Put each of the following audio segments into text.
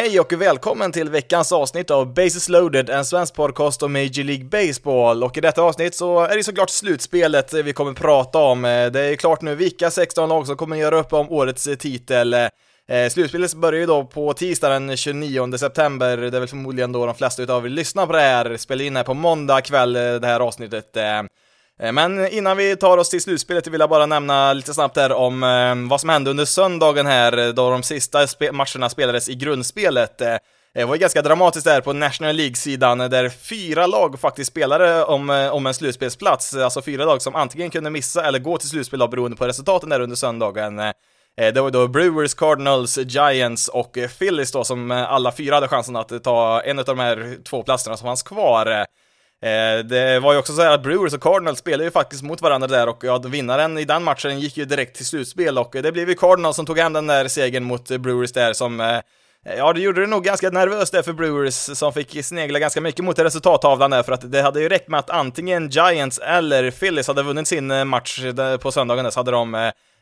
Hej och välkommen till veckans avsnitt av Bases loaded, en svensk podcast om Major League Baseball. Och i detta avsnitt så är det såklart slutspelet vi kommer prata om. Det är klart nu vilka 16 lag som kommer göra upp om årets titel. Eh, slutspelet börjar ju då på tisdag den 29 september, det är väl förmodligen då de flesta utav er lyssnar på det här, spelar in här på måndag kväll, eh, det här avsnittet. Eh, Eh, men innan vi tar oss till slutspelet vill jag bara nämna lite snabbt där om eh, vad som hände under söndagen här, eh, då de sista spe matcherna spelades i grundspelet. Det var ju ganska dramatiskt där på National League-sidan, där fyra lag faktiskt spelade om, om en slutspelsplats, alltså fyra lag som antingen kunde missa eller gå till slutspel då, beroende på resultaten där under söndagen. Det var då Brewers, Cardinals, Giants och Phillies då som alla fyra hade chansen att ta en av de här två platserna som fanns kvar. Eh, det var ju också så här att Brewers och Cardinals spelade ju faktiskt mot varandra där och ja, vinnaren i den matchen gick ju direkt till slutspel och det blev ju Cardinals som tog hem den där segern mot eh, Brewers där som eh, Ja, det gjorde det nog ganska nervöst där för Brewers som fick snegla ganska mycket mot resultattavlan där för att det hade ju räckt med att antingen Giants eller Phillies hade vunnit sin eh, match på söndagen där så hade de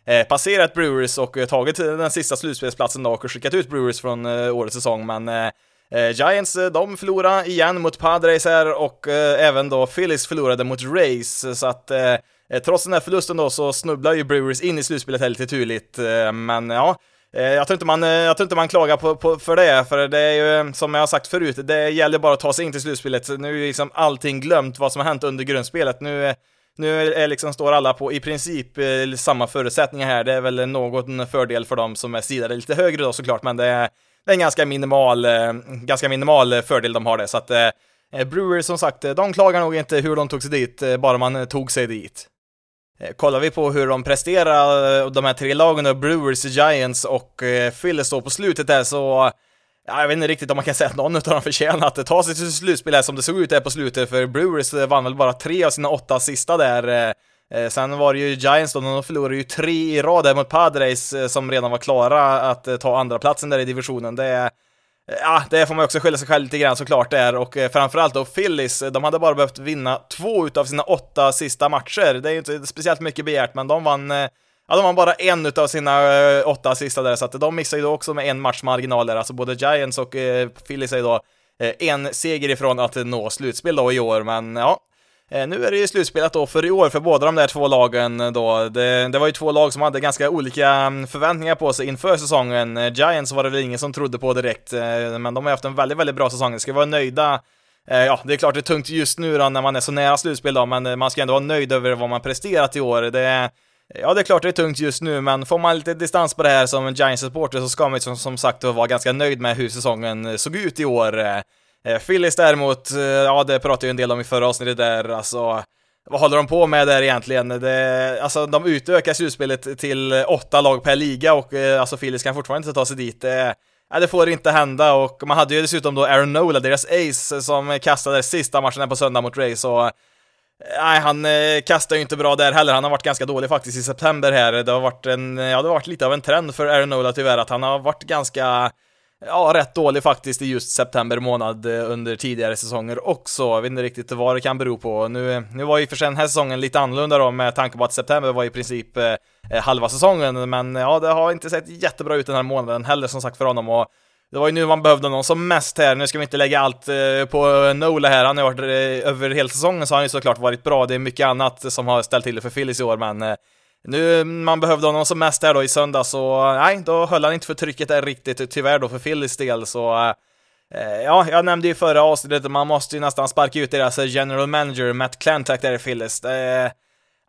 eh, passerat Brewers och tagit den sista slutspelsplatsen då och skickat ut Brewers från årets säsong. Men Eh, Giants, eh, de förlorade igen mot Padres här och eh, även då Phillies förlorade mot Rays, så att eh, eh, trots den här förlusten då så snubblar ju Brewers in i slutspelet här lite turligt, eh, men ja, jag tror inte man, jag tror inte man klagar på, på, för det, för det är ju som jag har sagt förut, det gäller bara att ta sig in till slutspelet. Nu är liksom allting glömt vad som har hänt under grundspelet. Nu, nu är liksom, står alla på i princip samma förutsättningar här. Det är väl någon fördel för dem som är sidade lite högre då såklart, men det är det är en ganska minimal, eh, ganska minimal eh, fördel de har det, så att eh, Brewers som sagt, de klagar nog inte hur de tog sig dit, bara man tog sig dit. Kollar vi på hur de presterar, de här tre lagen, Brewers, Giants och Phillies då på slutet där så Ja, jag vet inte riktigt om man kan säga att någon av dem förtjänar att ta sig till slutspel här som det såg ut där på slutet, för Brewers vann väl bara tre av sina åtta sista där Eh, Eh, sen var det ju Giants då, de förlorade ju tre i rad där mot Padres eh, som redan var klara att eh, ta andra platsen där i divisionen. Det är, eh, Ja, det får man också skylla sig själv lite grann såklart där och eh, framförallt då Phillies, de hade bara behövt vinna två utav sina åtta sista matcher. Det är ju inte speciellt mycket begärt, men de vann Ja, de vann bara en utav sina åtta sista där, så att de missar ju då också med en match marginal där, alltså både Giants och Phillies är ju då en seger ifrån att nå slutspel då i år, men ja, Eh, nu är det ju slutspelat då för i år för båda de där två lagen då. Det, det, var ju två lag som hade ganska olika mm, förväntningar på sig inför säsongen. Eh, Giants var det väl ingen som trodde på direkt, eh, men de har haft en väldigt, väldigt bra säsong. De ska vara nöjda. Ja, det är klart det är tungt just nu då när man är så nära slutspel då, men man ska ändå vara nöjd över vad man presterat i år. Det, ja, det är klart det är tungt just nu, men får man lite distans på det här som en Giants-supporter så ska man ju som, som sagt vara ganska nöjd med hur säsongen såg ut i år. Eh, Phillies däremot, eh, ja det pratade ju en del om i förra avsnittet där, alltså vad håller de på med där egentligen? Det, alltså de utökar slutspelet till åtta lag per liga och eh, alltså Phillies kan fortfarande inte ta sig dit. Det, ja, det får inte hända och man hade ju dessutom då Aaron Nola, deras ace, som kastade sista matchen på söndag mot Rays och eh, Nej, han eh, kastar ju inte bra där heller. Han har varit ganska dålig faktiskt i september här. Det har varit en, ja, det har varit lite av en trend för Aaron Nola tyvärr, att han har varit ganska ja, rätt dålig faktiskt i just september månad eh, under tidigare säsonger också. Jag vet inte riktigt vad det kan bero på. Nu, nu var ju för sig den här säsongen lite annorlunda då med tanke på att september var i princip eh, eh, halva säsongen, men ja, det har inte sett jättebra ut den här månaden heller som sagt för honom. Och det var ju nu man behövde någon som mest här, nu ska vi inte lägga allt eh, på Nola här, han har varit eh, över hela säsongen så har han ju såklart varit bra, det är mycket annat som har ställt till det för Phillies i år, men eh, nu, man behövde honom som mest här då i söndag, så nej, då höll han inte för trycket där riktigt, tyvärr då för Phillies del, så eh, ja, jag nämnde ju förra avsnittet, man måste ju nästan sparka ut deras general manager, Matt Klantak där i Phillies.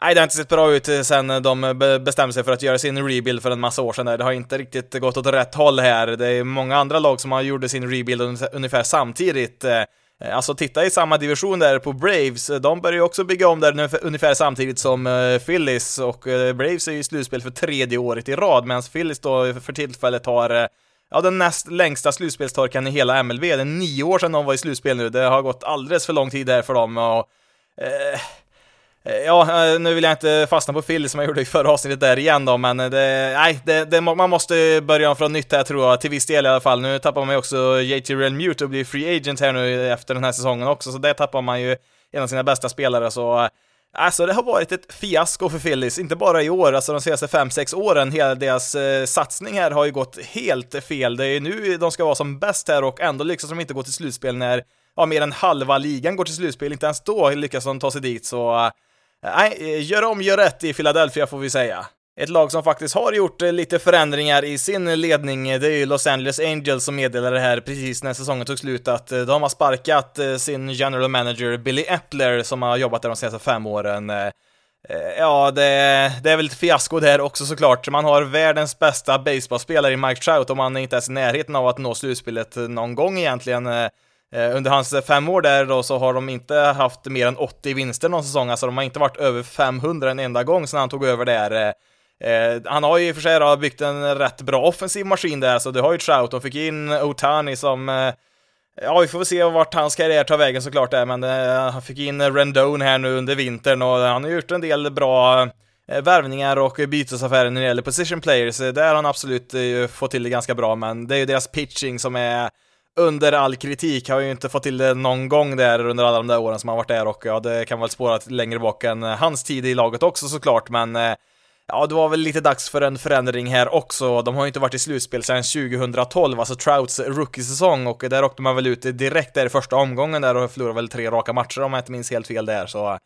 Nej, det har inte sett bra ut sen de bestämde sig för att göra sin rebuild för en massa år sedan. Det har inte riktigt gått åt rätt håll här. Det är många andra lag som har gjort sin rebuild ungefär samtidigt. Eh, Eh, alltså titta i samma division där på Braves, eh, de börjar ju också bygga om där ungefär samtidigt som eh, Phillies och Braves är ju i slutspel för tredje året i rad medan Phillies då för tillfället har ja, den näst längsta slutspelstorkan i hela MLB. Det är nio år sedan de var i slutspel nu. Det har gått alldeles för lång tid där för dem. Och, eh, Eh, ja, eh, nu vill jag inte fastna på Phil som jag gjorde i förra avsnittet där igen då, men eh, det, nej, det, det, man måste börja från nytt här tror jag, till viss del i alla fall. Nu tappar man ju också JT Real Mute och blir free agent här nu efter den här säsongen också, så det tappar man ju en av sina bästa spelare, så Alltså det har varit ett fiasko för Phillies, inte bara i år, alltså de senaste 5-6 åren, hela deras eh, satsning här har ju gått helt fel. Det är ju nu de ska vara som bäst här och ändå lyckas de inte gå till slutspel när, ja, mer än halva ligan går till slutspel, inte ens då lyckas de ta sig dit, så nej, eh, gör om, gör rätt i Philadelphia får vi säga. Ett lag som faktiskt har gjort eh, lite förändringar i sin ledning, eh, det är ju Los Angeles Angels som meddelade det här precis när säsongen tog slut att de har sparkat sin general manager Billy Epler som har jobbat där de senaste fem åren. Ja, det, det är väl ett fiasko där också såklart. Man har världens bästa baseballspelare i Mike Trout och man är inte ens i närheten av att nå slutspelet någon gång egentligen. Eh, under hans fem år där då så har de inte haft mer än 80 vinster någon säsong, alltså de har inte varit över 500 en enda gång sedan han tog över där. Eh, eh, han har ju i och för sig då byggt en rätt bra offensiv maskin där, så du har ju Trout de fick in Otani som eh, Ja, vi får väl se vart hans karriär tar vägen såklart där, men eh, han fick in Rendon här nu under vintern och han har gjort en del bra eh, värvningar och bytesaffärer när det gäller position players. Där har han absolut fått till det ganska bra, men det är ju deras pitching som är under all kritik. Har ju inte fått till det någon gång där under alla de där åren som han varit där och ja, det kan väl spåra längre bak än eh, hans tid i laget också såklart, men eh, Ja, det var väl lite dags för en förändring här också. De har ju inte varit i slutspel sedan 2012, alltså Trouts rookie-säsong, och där åkte man väl ut direkt där i första omgången där och förlorade väl tre raka matcher om jag inte minns helt fel där, så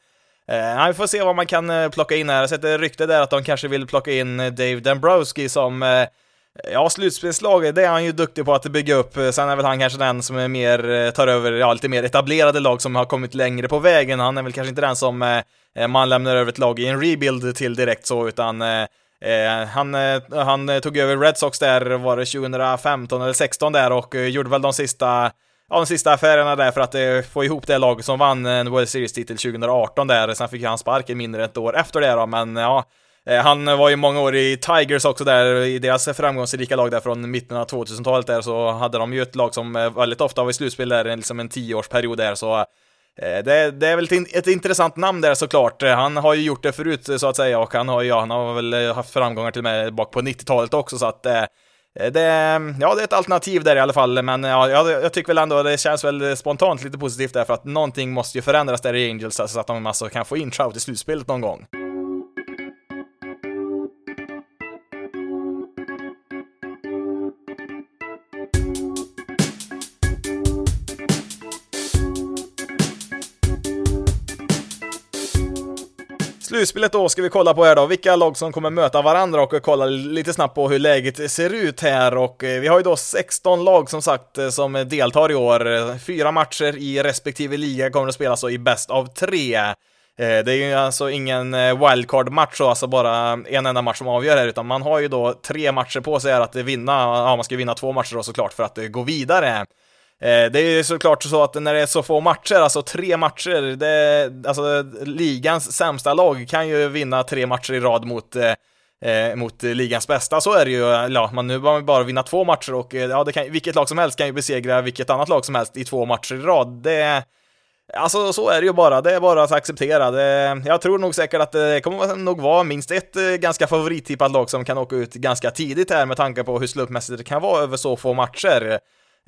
Eh, vi får se vad man kan eh, plocka in här. Jag har sett ett rykte där att de kanske vill plocka in Dave Dembrowski som eh, Ja, slutspelslag, det är han ju duktig på att bygga upp. Sen är väl han kanske den som är mer, eh, tar över, ja, lite mer etablerade lag som har kommit längre på vägen. Han är väl kanske inte den som eh, eh man lämnar över ett lag i en rebuild till direkt så, utan eh, eh han, han tog över Red Sox där, var det 2015 eller 16 där och gjorde väl de sista ja, de sista affärerna där för att få ihop det lag som vann en World Series-titel 2018 där. Sen fick han sparken mindre än ett år efter det då, men ja, Eh, Eh, han var ju många år i Tigers också där, i deras framgångsrika lag där från mitten av 2000-talet där, så hade de ju ett lag som eh, väldigt ofta var i slutspel där, liksom en tioårsperiod där, så eh, det, det, är väl ett, ett, intressant namn där såklart. Han har ju gjort det förut så att säga och han har, ja, han har väl haft framgångar till och med bak på 90-talet också så att det, ja, det är ett alternativ där i alla fall, men ja, jag, jag tycker väl ändå det känns väl spontant lite positivt där för att någonting måste ju förändras där i Angels så att de alltså kan få in Trout i slutspelet någon gång. Slutspelet då ska vi kolla på här då, vilka lag som kommer möta varandra och kolla lite snabbt på hur läget ser ut här och eh, vi har ju då 16 lag som sagt eh, som deltar i år. Fyra matcher i respektive liga kommer att spelas i bäst av tre. Eh, det är ju alltså ingen wildcard-match, alltså bara en enda match som avgör här, utan man har ju då tre matcher på sig här att vinna, ja man ska vinna två matcher då såklart för att gå vidare. Eh, det är ju såklart så att när det är så få matcher, alltså tre matcher, det, alltså ligans sämsta lag kan ju vinna tre matcher i rad mot eh, eh mot ligans bästa, så är det ju. Ja, man nu behöver man bara vinna två matcher och eh, ja, det kan, vilket lag som helst kan ju besegra vilket annat lag som helst i två matcher i rad. Det, alltså så är det ju bara, det är bara att acceptera. Det, jag tror nog säkert att det kommer nog vara minst ett ganska favorittippat lag som kan åka ut ganska tidigt här med tanke på hur slumpmässigt det kan vara över så få matcher.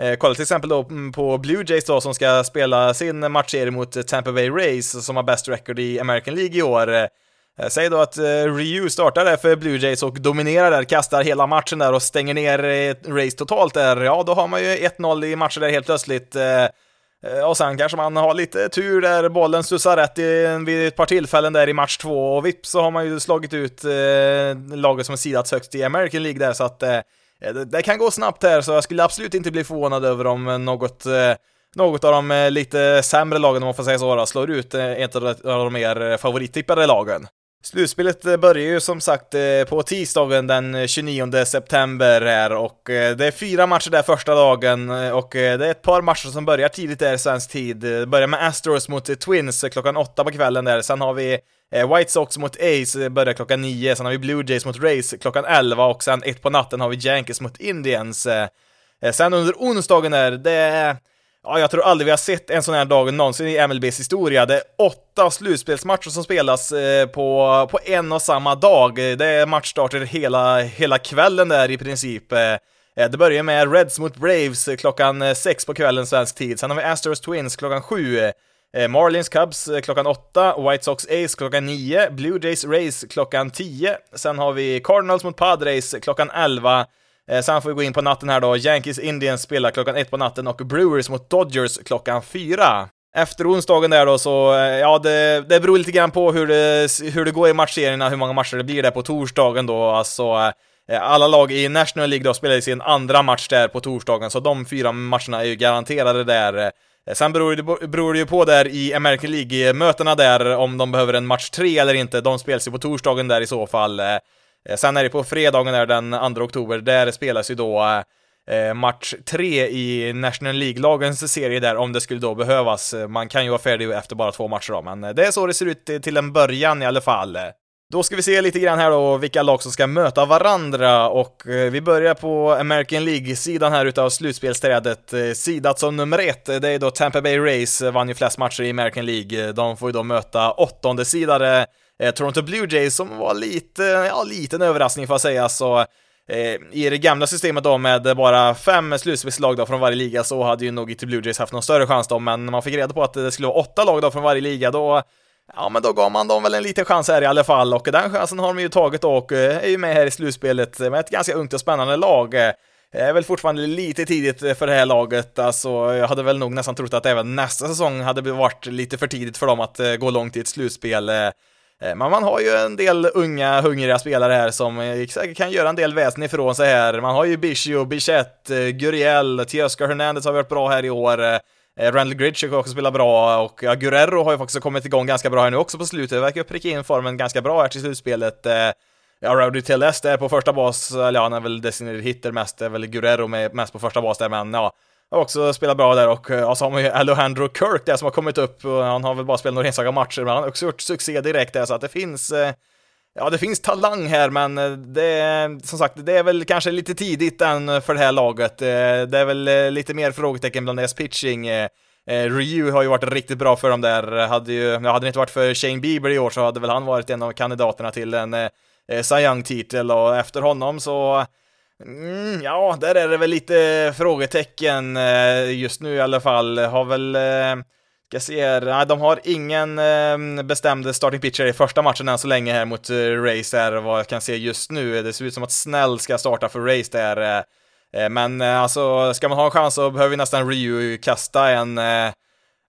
Eh, kolla till exempel då mm, på Blue Jays då som ska spela sin matchserie mot Tampa Bay Rays som har bäst record i American League i år. Eh, säg då att eh, Ryu startar där för Blue Jays och dominerar där, kastar hela matchen där och stänger ner eh, Rays totalt där, ja då har man ju 1-0 i matcher där helt plötsligt. Eh, eh, och sen kanske man har lite tur där bollen studsar rätt i, vid ett par tillfällen där i match två och vips så har man ju slagit ut eh, laget som sidats högst i American League där så att Eh, Eh, det, det, kan gå snabbt här, så jag skulle absolut inte bli förvånad över om eh, något, eh, något av de lite sämre lagen, om man får säga så, slår ut ett av de mer favorittippade lagen. Slutspelet börjar ju som sagt på tisdagen den 29 september här och det är fyra matcher där första dagen och det är ett par matcher som börjar tidigt där svensk tid. Det börjar med Astros mot Twins klockan åtta på kvällen där, sen har vi Eh, White Sox mot Ace eh, börjar klockan 9, sen har vi Blue Jays mot Rays eh, klockan 11 och sen ett på natten har vi Yankees mot Indians. Sen under onsdagen där, det Ja, jag tror aldrig vi har sett en sån här dag någonsin i MLBs historia. Det är åtta slutspelsmatcher som spelas på, på en och samma dag. Det är matchstarter hela, hela kvällen där i princip. Det börjar med Reds mot Braves klockan sex på kvällen svensk tid. Sen har vi Astros Twins klockan sju. Eh, Marlins Cubs eh, klockan 8, White Sox Ace klockan 9, Blue Jays Rays klockan 10, Sen har vi Cardinals mot Padres klockan elva. Eh, sen får vi gå in på natten här då. Yankees Indians spelar klockan ett på natten och Brewers mot Dodgers klockan fyra. Efter onsdagen där då så, eh, ja det, det beror lite grann på hur det, hur det går i matchserierna, hur många matcher det blir där på torsdagen då, alltså alla lag i National League då spelar sin andra match där på torsdagen, så de fyra matcherna är ju garanterade där. Eh, sen beror det, beror det ju på där i American League-mötena där om de behöver en match 3 eller inte, de spelas ju på torsdagen där i så fall. Eh, eh, sen är det på fredagen där den 2 oktober, där spelas ju då match 3 i National League-lagens serie där, om det skulle då behövas. Man kan ju vara färdig efter bara två matcher då, men det är så det ser ut till en början i alla fall. Då ska vi se lite grann här då vilka lag som ska möta varandra och eh, vi börjar på American League-sidan här utav slutspelsträdet. Eh, sidat som nummer ett, eh, det är då Tampa Bay Rays, vann ju flest matcher i American League. De får ju då möta åttonde sidare Toronto Blue Jays som var lite, ja, liten överraskning får jag säga, så i det gamla systemet då med bara fem slutspelslag då från varje liga så hade ju nog inte Blue Jays haft någon större chans då, men när man fick reda på att det skulle vara åtta lag då från varje liga då Ja, men då gav man dem väl en liten chans här i alla fall och den chansen har de ju tagit och eh, är ju med här i slutspelet med ett ganska ungt och spännande lag. Det är väl fortfarande lite tidigt för det här laget, alltså jag hade väl nog nästan trott att även nästa säsong hade varit lite för tidigt för dem att eh, gå långt i ett slutspel. Men man har ju en del unga, hungriga spelare här som säkert kan göra en del väsen ifrån sig här. Man har ju Bichio, Bichette, Guriel, Teoscar Hernandez har varit bra här i år. Eh, Randall Gridge har också spelat bra och ja, Guerrero har ju faktiskt kommit igång ganska bra här nu också på slutet. Verkar pricka in formen ganska bra här till slutspelet. Eh, ja, Rowdy Tellez där på första bas, eller ja, han är väl designated hitter mest, det är väl Guerrero med, mest på första bas där, men ja, har också spelat bra där och eh, ja, så har man ju Alejandro Kirk där som har kommit upp och han har väl bara spelat några enstaka matcher men han har också gjort succé direkt där så att det finns eh, Ja, det finns talang här, men eh, det är som sagt, det är väl kanske lite tidigt än för det här laget. Eh, det är väl eh, lite mer frågetecken bland deras pitching. Ryu har ju varit riktigt bra för dem där. Hade ju, hade det inte varit för Shane Bieber i år så hade väl han varit en av kandidaterna till en Cy Young-titel och efter honom så Mm, ja, där är det väl lite frågetecken just nu i alla fall. Har väl, eh, ska se här, nej, de har ingen eh, bestämd starting pitcher i första matchen än så länge här mot eh, Race här, vad jag kan se just nu. Det ser ut som att Snell ska starta för Race där. Eh, eh, men alltså, ska man ha en chans så behöver vi nästan Ryu kasta en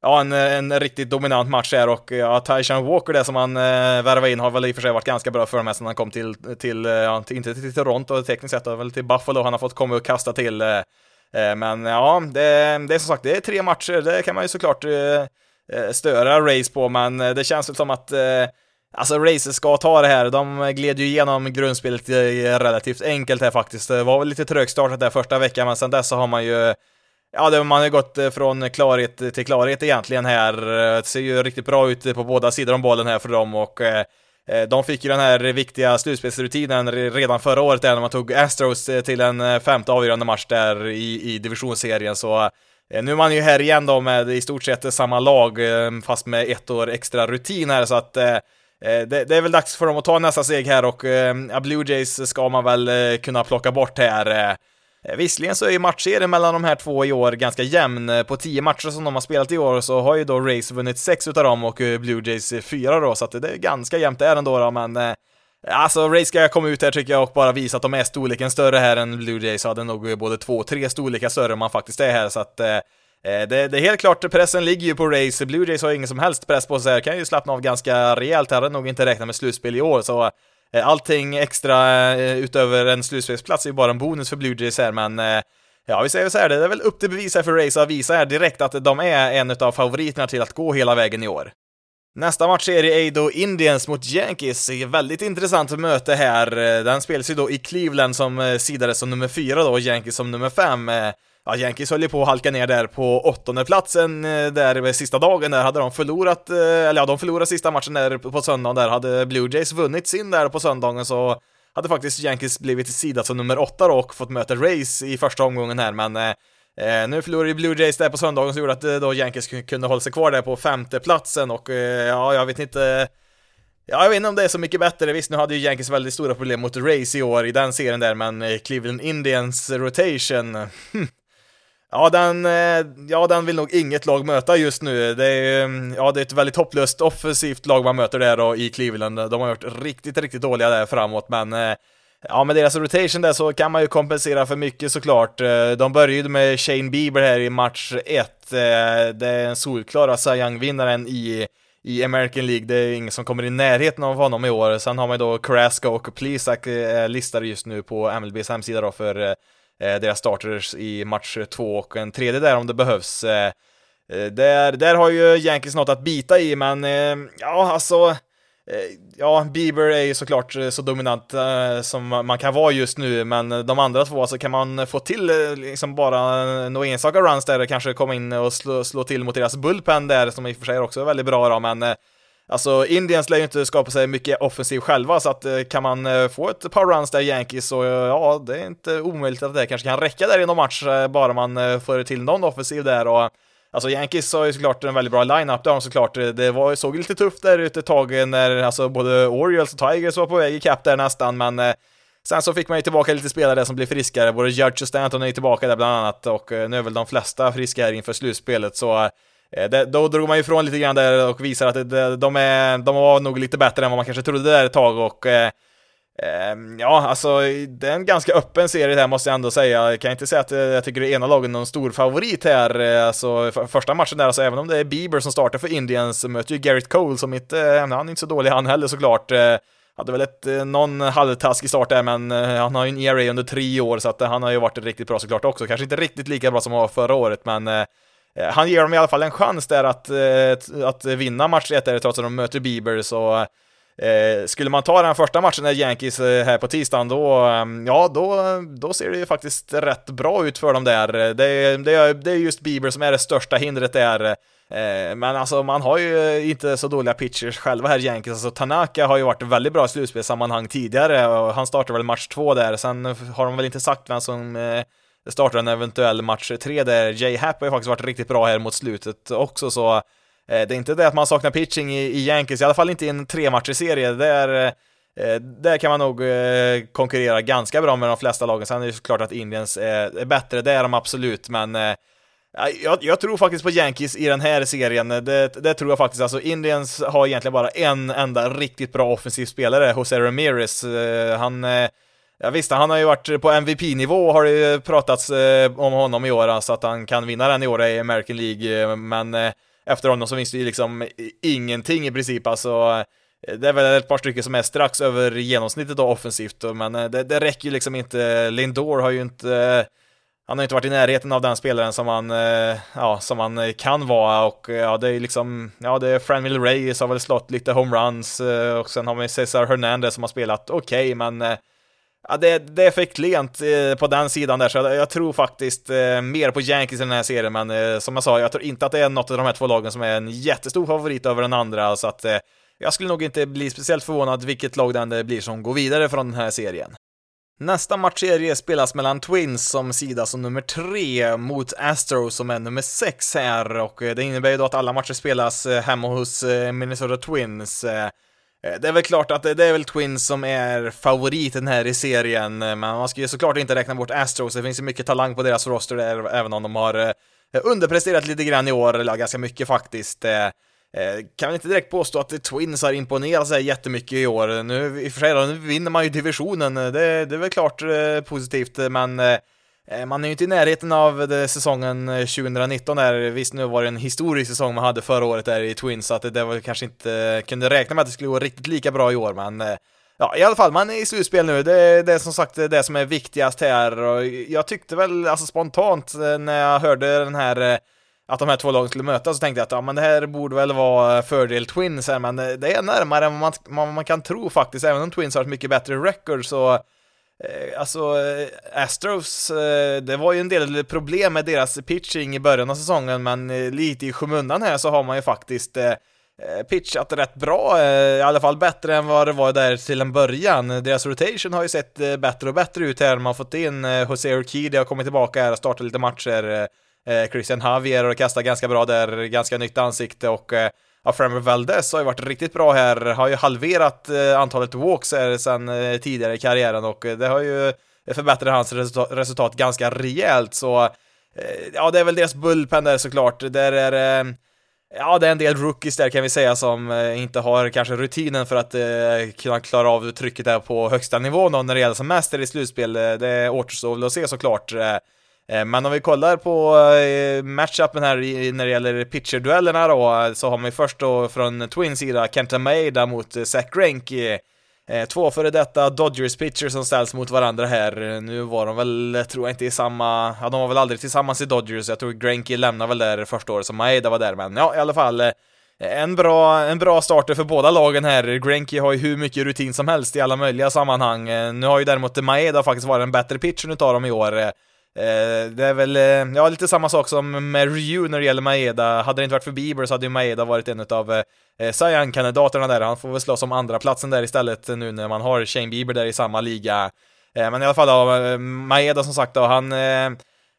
ja, en, en riktigt dominant match här och ja, Tyshan Walker det som han eh, värvade in har väl i och för sig varit ganska bra för mig sedan han kom till, till ja, inte till Toronto tekniskt sett, väl till Buffalo han har fått komma och kasta till. Eh, men ja, det, det är som sagt, det är tre matcher, det kan man ju såklart eh, eh, störa Race på, men det känns väl som att Alltså Racer ska ta det här, de gled ju igenom grundspelet relativt enkelt här faktiskt. Det var väl lite trögstartat där första veckan, men sen dess så har man ju Ja, det, man har gått från klarhet till klarhet egentligen här. Det ser ju riktigt bra ut på båda sidor om bollen här för dem och eh, Eh, de fick ju den här viktiga slutspelsrutinen redan förra året där när man tog Astros eh, till en eh, femte avgörande match där i, i divisionsserien så nu är man ju här igen då med i stort sett samma lag fast med ett år extra rutin här så att det, det, är väl dags för dem att ta nästa steg här och Blue Jays ska man väl kunna plocka bort här. Eh, visserligen så är ju matchserien mellan de här två i år ganska jämn. Eh, på tio matcher som de har spelat i år så har ju då Race vunnit sex utav dem och eh, Blue Jays fyra då, så att det är ganska jämnt där ändå då, men Alltså, Race ska komma ut här tycker jag och bara visa att de är storleken större här än Blue Jays, så hade nog både två och tre storlekar större än man faktiskt är här, så att det, det, är helt klart, pressen ligger ju på Race. Blue Jays har ingen som helst press på sig här, kan ju slappna av ganska rejält här, hade nog inte räknat med slutspel i år, så Eh, allting extra eh, utöver en slutspelsplats är ju bara en bonus för Blue Jays här, men eh, Ja, vi säger så här, det är väl upp till bevis här för Rays att visa här direkt att de är en av favoriterna till att gå hela vägen i år. Nästa match är i Ado Indians mot Yankees. Väldigt intressant möte här. Den spelas ju då i Cleveland som sidades som nummer fyra då, och Yankees som nummer fem ja, Yankees höll ju på att halka ner där på åttonde platsen eh, där sista dagen där hade de förlorat, eh, eller ja, de förlorade sista matchen där på söndagen där, hade Blue Jays vunnit sin där på söndagen så hade faktiskt Yankees blivit sidat som nummer åtta då och fått möta Rays i första omgången här, men eh, eh nu förlorade Blue Jays där på söndagen som gjorde att eh, då Yankees kunde hålla sig kvar där på femte platsen och eh, ja, jag vet inte Ja, jag vet inte om det är så mycket bättre. Visst, nu hade ju Yankees väldigt stora problem mot Rays i år i den serien där, men Cleveland Indians rotation. Hm, Ja, den, eh, ja, den vill nog inget lag möta just nu. Det är, mm, ja, det är ett väldigt hopplöst offensivt lag man möter där då i Cleveland. De har varit riktigt, riktigt dåliga där framåt, men eh, Ja, med deras rotation där så kan man ju kompensera för mycket såklart. Eh, de började med Shane Bieber här i match 1. Det är den solklara Cy Young-vinnaren i i American League. Det är ingen som kommer i närheten av honom i år. Sen har man ju då Carrasco och Plesac listade just nu på MLBs hemsida då för Eh, deras starters i match två och en tredje där om det behövs. Eh, eh där, där har ju Yankees något att bita i, men eh, ja, alltså ja, Bieber är ju såklart så dominant som man kan vara just nu, men de andra två alltså, kan man få till liksom bara några enstaka runs där, kanske komma in och slå, slå till mot deras bullpen där, som i och för sig också är väldigt bra då, men eh, Alltså, Indians lär ju inte skapa sig mycket offensiv själva, så att eh, kan man eh, få ett par runs där Yankees så eh, ja, det är inte omöjligt att det kanske kan räcka där i någon match, bara man får till någon offensiv där och Alltså Yankees har ju såklart en väldigt bra line-up, det har de såklart. Det var, såg lite tufft där ute ett tag när alltså både Orioles och Tigers var på väg i där nästan, men eh, sen så fick man ju tillbaka lite spelare som blev friskare, både Judge och Stanton är ju tillbaka där bland annat, och eh, nu är väl de flesta friska här inför slutspelet, så Eh, det, då drog man ju ifrån lite grann där och visar att det, de, är, de var nog lite bättre än vad man kanske trodde där ett tag, och eh, ehm, ja, alltså det är en ganska öppen serie här måste jag ändå säga. Jag kan inte säga att eh, jag tycker det ena laget är någon stor favorit här. Alltså första matchen där, alltså även om det är Bieber som startar för Indians, så möter ju Garrett Cole som inte, eh, han är inte så dålig han heller såklart. Hade väl ett, någon halvtaskig start där, men han har ju en ERA under tre år, så att han har ju varit riktigt bra såklart också. Kanske inte riktigt lika bra som han var förra året, men Eh, han ger dem i alla fall en chans där att, eh, att vinna match 1 trots att de möter Bieber, så Eh, skulle man ta den första matchen när Yankees eh, här på tisdagen, då, ehm, ja, då, då ser det ju faktiskt rätt bra ut för dem där. Det, det, det är just Bieber som är det största hindret där. Eh, men alltså, man har ju inte så dåliga pitchers själva här, Yankees. Alltså, Tanaka har ju varit väldigt bra i slutspelssammanhang tidigare och han startade väl match två där. Sen har de väl inte sagt vem som startar en eventuell match tre där. Jay Happ har ju faktiskt varit riktigt bra här mot slutet också, så eh, det är inte det att man saknar pitching i, i Yankees, i alla fall inte i en trematcherserie. Där, eh, där kan man nog eh, konkurrera ganska bra med de flesta lagen. Sen är det såklart att Indians är bättre, det är de absolut, men jag, jag, tror faktiskt på Yankees i den här serien, det, det, tror jag faktiskt. Alltså Indians har egentligen bara en enda riktigt bra offensiv spelare, Jose Ramirez. Han, ja visst, han har ju varit på MVP-nivå, har det ju pratats eh, om honom i år, så alltså att han kan vinna den i år i American League, eh, men eh, efter honom så finns det ju liksom ingenting i princip, alltså det är väl ett par stycken som är strax över genomsnittet då offensivt, men det, det räcker ju liksom inte. Lindor har ju inte han har inte varit i närheten av den spelaren som han, ja, som han kan vara och ja, det är liksom, ja, det är Franville Reyes har väl slått lite homeruns och sen har vi Cesar Hernandez som har spelat okej, okay, men Ja, det, det är för klent eh, på den sidan där, så jag, jag tror faktiskt eh, mer på Yankees i den här serien, men eh, som jag sa, jag tror inte att det är något av de här två lagen som är en jättestor favorit över den andra, så att eh, jag skulle nog inte bli speciellt förvånad vilket lag det blir som går vidare från den här serien. Nästa matchserie spelas mellan Twins som sida som nummer tre mot Astros som är nummer sex här och eh, det innebär ju då att alla matcher spelas eh, hemma hos eh, Minnesota Twins. Eh. Eh, det är väl klart att det är väl Twins som är favoriten här i serien, eh, men man ska ju såklart inte räkna bort Astros, det finns ju mycket talang på deras roster där, även om de har eh, underpresterat lite grann i år, eller ganska mycket faktiskt. Kan väl inte direkt påstå att Twins har imponerat sig jättemycket i år. Nu, i och för sig då, nu vinner man ju divisionen, det, det är väl klart positivt, men Eh, man är ju inte i närheten av det, säsongen eh, 2019 där, visst nu var det en historisk säsong man hade förra året där i Twins, så att det, det var kanske inte eh, kunde räkna med att det skulle gå riktigt lika bra i år, men ja, i alla fall, man är i slutspel nu, det, det är som sagt det som är viktigast här, och jag tyckte väl, alltså spontant, när jag hörde den här att de här två lagen skulle mötas så tänkte jag att ja, men det här borde väl vara fördel Twins här, men det är närmare än vad man, man, man kan tro faktiskt, även om Twins har ett mycket bättre record så Eh, alltså, eh, Astros, eh, det var ju en del problem med deras pitching i början av säsongen, men lite i skymundan här så har man ju faktiskt pitchat rätt bra, i alla fall bättre än vad det var där till en början. Deras rotation har ju sett bättre och bättre ut här, man har fått in Jose Urquidy har kommit tillbaka här och startat lite matcher. Christian Javier har kastat ganska bra där, ganska nytt ansikte och ja, Framer Valdez har ju varit riktigt bra här, har ju halverat eh, antalet walks här sedan eh, tidigare i karriären och eh, det har ju förbättrat hans resultat ganska rejält så ja, det är väl deras bullpen där såklart. Där är Ja, det är en del rookies där kan vi säga som inte har kanske rutinen för att eh, kunna klara av trycket där på högsta nivån då när det gäller som mest i slutspel. Det återstår väl att se såklart. Eh, men om vi kollar på eh, matchupen här när det gäller pitcherduellerna då, så har man ju först då från Twins sida Kenta Maeda mot eh, Zach Greinke två före detta Dodgers pitchers som ställs mot varandra här. Nu var de väl, tror jag inte i samma, ja de var väl aldrig tillsammans i Dodgers, jag tror Greinke lämnade väl där första året som Maeda var där, men ja i alla fall en bra, en bra starter för båda lagen här. Greinke har ju hur mycket rutin som helst i alla möjliga sammanhang. Nu har ju däremot Maeda faktiskt varit en bättre pitcher utav dem i år. Eh, det är väl, eh, ja, lite samma sak som med Ryu när det gäller Maeda. Hade det inte varit för Bieber så hade ju Maeda varit en utav eh, eh kandidaterna där, han får väl slåss om andra platsen där istället nu när man har Shane Bieber där i samma liga. Men i alla fall då, Maeda som sagt då, han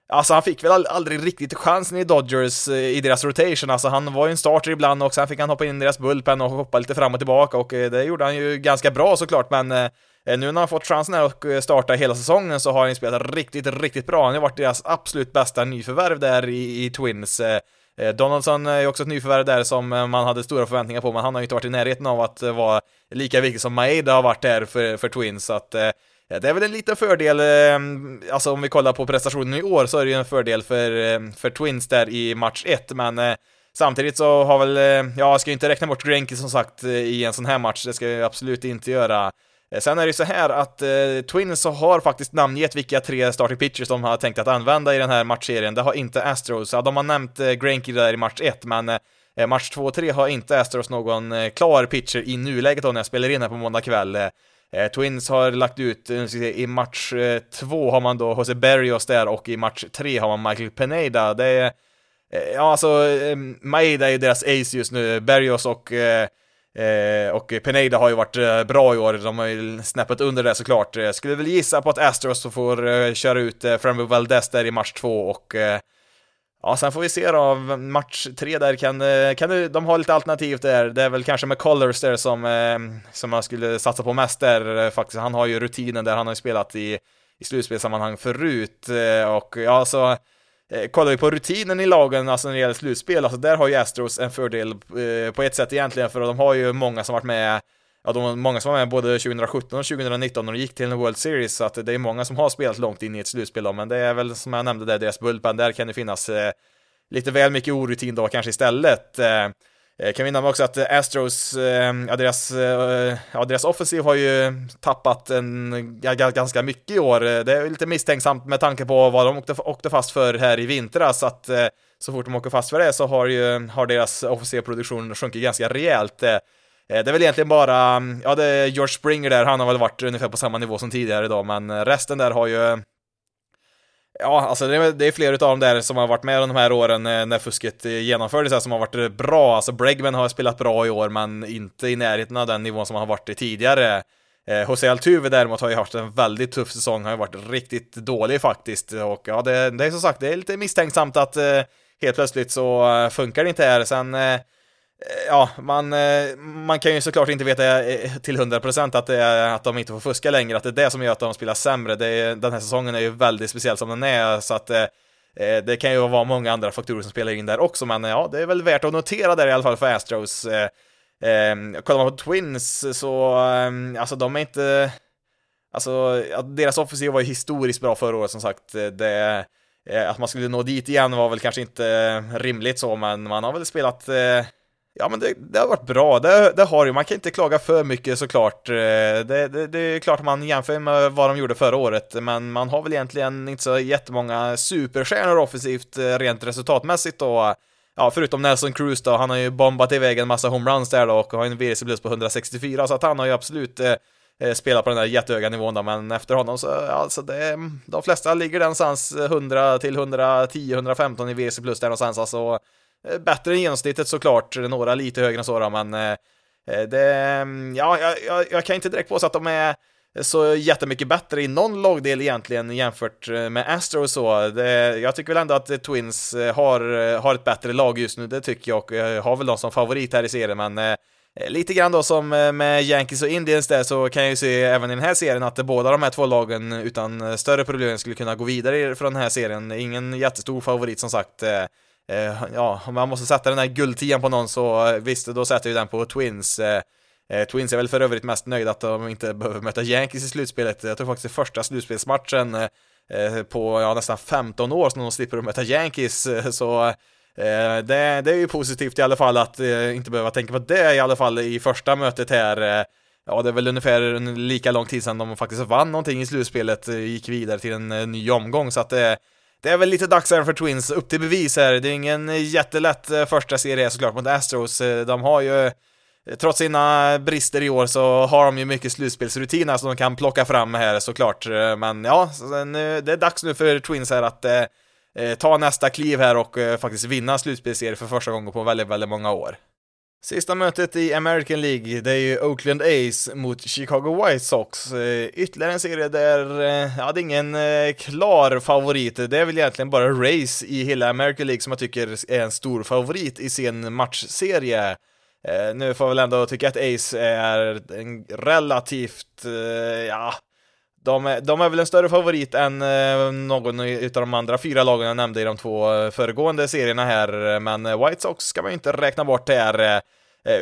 Alltså han fick väl aldrig riktigt chansen i Dodgers i deras rotation, alltså han var ju en starter ibland och sen fick han hoppa in i deras bullpen och hoppa lite fram och tillbaka och det gjorde han ju ganska bra såklart men Eh, nu när han fått chansen här att eh, starta hela säsongen så har han spelat riktigt, riktigt bra. Han har varit deras absolut bästa nyförvärv där i, i Twins. Eh, Donaldson är ju också ett nyförvärv där som man hade stora förväntningar på, men han har ju inte varit i närheten av att vara lika viktig som Maeda har varit där för, för Twins, så att det är väl en liten fördel, alltså om vi kollar på prestationen i år så är det ju en fördel för, för Twins där i match 1, men samtidigt så har väl, ja, jag ska ju inte räkna bort Greinke som sagt i en sån här match, det ska jag absolut inte göra. Eh, sen är det ju så här att eh, Twins har faktiskt namngett vilka tre starting pitchers de har tänkt att använda i den här matchserien. Det har inte Astros. Ja, de har nämnt eh, Greinke där i match 1, men eh, eh match 2 och 3 har inte Astros någon eh, klar pitcher i nuläget då när jag spelar in här på måndag kväll. Eh, eh Twins har lagt ut, i match 2 har man då Jose Berrios där och i match 3 har man Michael Pineda. Det är, ja alltså, Maeda är ju deras ace just nu, Berrios och Eh, och Pineda har ju varit eh, bra i år, de har ju snäppet under det såklart. Jag skulle väl gissa på att Astros får eh, köra ut eh, Frambo Valdez där i match två och Ja, sen får vi se då, match tre där kan, kan du, de ha lite alternativ där, det är väl kanske med Colors där som, som man skulle satsa på mest där faktiskt, han har ju rutinen där, han har ju spelat i, i slutspelssammanhang förut och ja, så eh, kollar vi på rutinen i lagen, alltså när det gäller slutspel, alltså där har ju Astros en fördel eh, på ett sätt egentligen, för de har ju många som varit med Ja, de har många som var med både 2017 och 2019 när de gick till en World Series, så att det är många som har spelat långt in i ett slutspel då, men det är väl som jag nämnde där, deras bullpen, där kan det finnas eh, lite väl mycket orutin då kanske istället. Eh, Eh, kan vi nämna också att eh, Astros, eh, ja deras, ja deras offensiv har ju tappat en, ganska mycket i år. Det är lite misstänksamt med tanke på vad de åkte, åkte fast för här i vintras, att så fort de åker fast för det så har ju, har deras offensiv produktion sjunkit ganska rejält. Det är väl egentligen bara, ja det är George Springer där, han har väl varit ungefär på samma nivå som tidigare idag, men resten där har ju Ja, alltså det är, det är flera av dem där som har varit med de här åren eh, när fusket eh, genomfördes här som har varit eh, bra. Alltså Bregman har spelat bra i år, men inte i närheten av den nivån som han har varit i tidigare. Eh, José Altuve däremot har ju haft en väldigt tuff säsong, har ju varit riktigt dålig faktiskt. Och ja, det, det är som sagt, det är lite misstänksamt att eh, helt plötsligt så funkar det inte här. Sen Eh, Eh, ja, man, eh, man kan ju såklart inte veta eh, till 100% att, det är, att de inte får fuska längre, att det är det som gör att de spelar sämre. Det är, den här säsongen är ju väldigt speciell som den är, så att det kan ju vara många andra faktorer som spelar in där också, men ja, det är väl värt att notera där i alla fall för Astros. Eh, ehm, kollar man på Twins så, ehm, alltså de är inte, alltså deras offensiv var ju historiskt bra förra året som sagt. Det, att man skulle nå dit igen var väl kanske inte rimligt så, men man har väl spelat Ja men det, det, har varit bra, det, det har ju, man kan inte klaga för mycket såklart. Eh, det, det, det är klart man jämför med vad de gjorde förra året, men man har väl egentligen inte så jättemånga superstjärnor offensivt eh, rent resultatmässigt då. Ja, förutom Nelson Cruz då, han har ju bombat iväg en massa homeruns där då och har en VRC plus på 164, så att han har ju absolut eh, eh, spelat på den där jättehöga nivån då, men efter honom så, alltså det, de flesta ligger den någonstans 100 till 110, 115 i VRC plus där någonstans, alltså Eh, bättre än genomsnittet såklart, några lite högre än så då, men eh, eh, det, mm, ja, jag, jag, kan inte direkt påstå att de är så jättemycket bättre i någon lagdel egentligen jämfört med Astro och så. Det, jag tycker väl ändå att Twins har, har ett bättre lag just nu, det tycker jag, och jag har väl dem som favorit här i serien, men Eh, lite grann då som med Yankees och Indians där så kan jag ju se även i den här serien att båda de här två lagen utan större problem skulle kunna gå vidare från den här serien. Ingen jättestor favorit som sagt. Eh, ja, om man måste sätta den här guldtian på någon så eh, visst, då sätter vi den på Twins. Eh, Twins är väl för övrigt mest nöjda att de inte behöver möta Yankees i slutspelet. Jag tror faktiskt det första slutspelsmatchen på ja, nästan 15 år som de slipper att möta Yankees, så det, det, är ju positivt i alla fall att inte behöva tänka på det i alla fall i första mötet här. Ja, det är väl ungefär en lika lång tid sedan de faktiskt vann någonting i slutspelet, gick vidare till en ny omgång, så att det, det är väl lite dags även för Twins, upp till bevis här. Det är ingen jättelätt eh, första serie såklart mot Astros. Eh, de har ju, eh, trots sina brister i år, så har de ju mycket slutspelsrutiner som de kan plocka fram här såklart. Men ja, det är dags nu för Twins här att eh, ta nästa kliv här och eh, faktiskt vinna slutspelsserie för första gången på väldigt, väldigt många år. Sista mötet i American League, det är ju Oakland A's mot Chicago White Sox. Eh, ytterligare en serie där, eh, ja, det är ingen eh, klar favorit. Det är väl egentligen bara Race i hela American League som jag tycker är en stor favorit i sin matchserie. Nu får jag väl ändå tycka att Ace är en relativt, ja, de är, de är väl en större favorit än eh, någon av de andra fyra lagen jag nämnde i de två eh, föregående serierna här, men eh, White Sox ska man ju inte räkna bort här.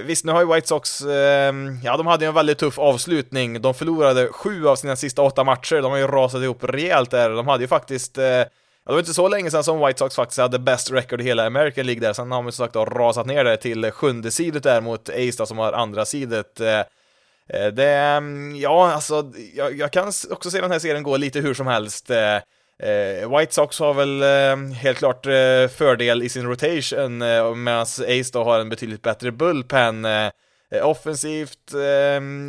Visst, nu har ju White Sox, ehm, ja, de hade ju en väldigt tuff avslutning. De förlorade sju av sina sista åtta matcher. De har ju rasat ihop rejält där. De hade ju faktiskt, ja, det var inte så länge sedan som White Sox faktiskt hade best record i hela American League där. Sen har man ju som sagt då rasat ner det till sjunde sidet där mot Ace då, som har andra sidet. Eh, det, mm, ja, alltså, jag, jag, kan också se den här serien gå lite hur som helst. Eh, eh, White Sox har väl helt klart fördel i sin rotation, medan Ace då har en betydligt bättre bullpen. Offensivt,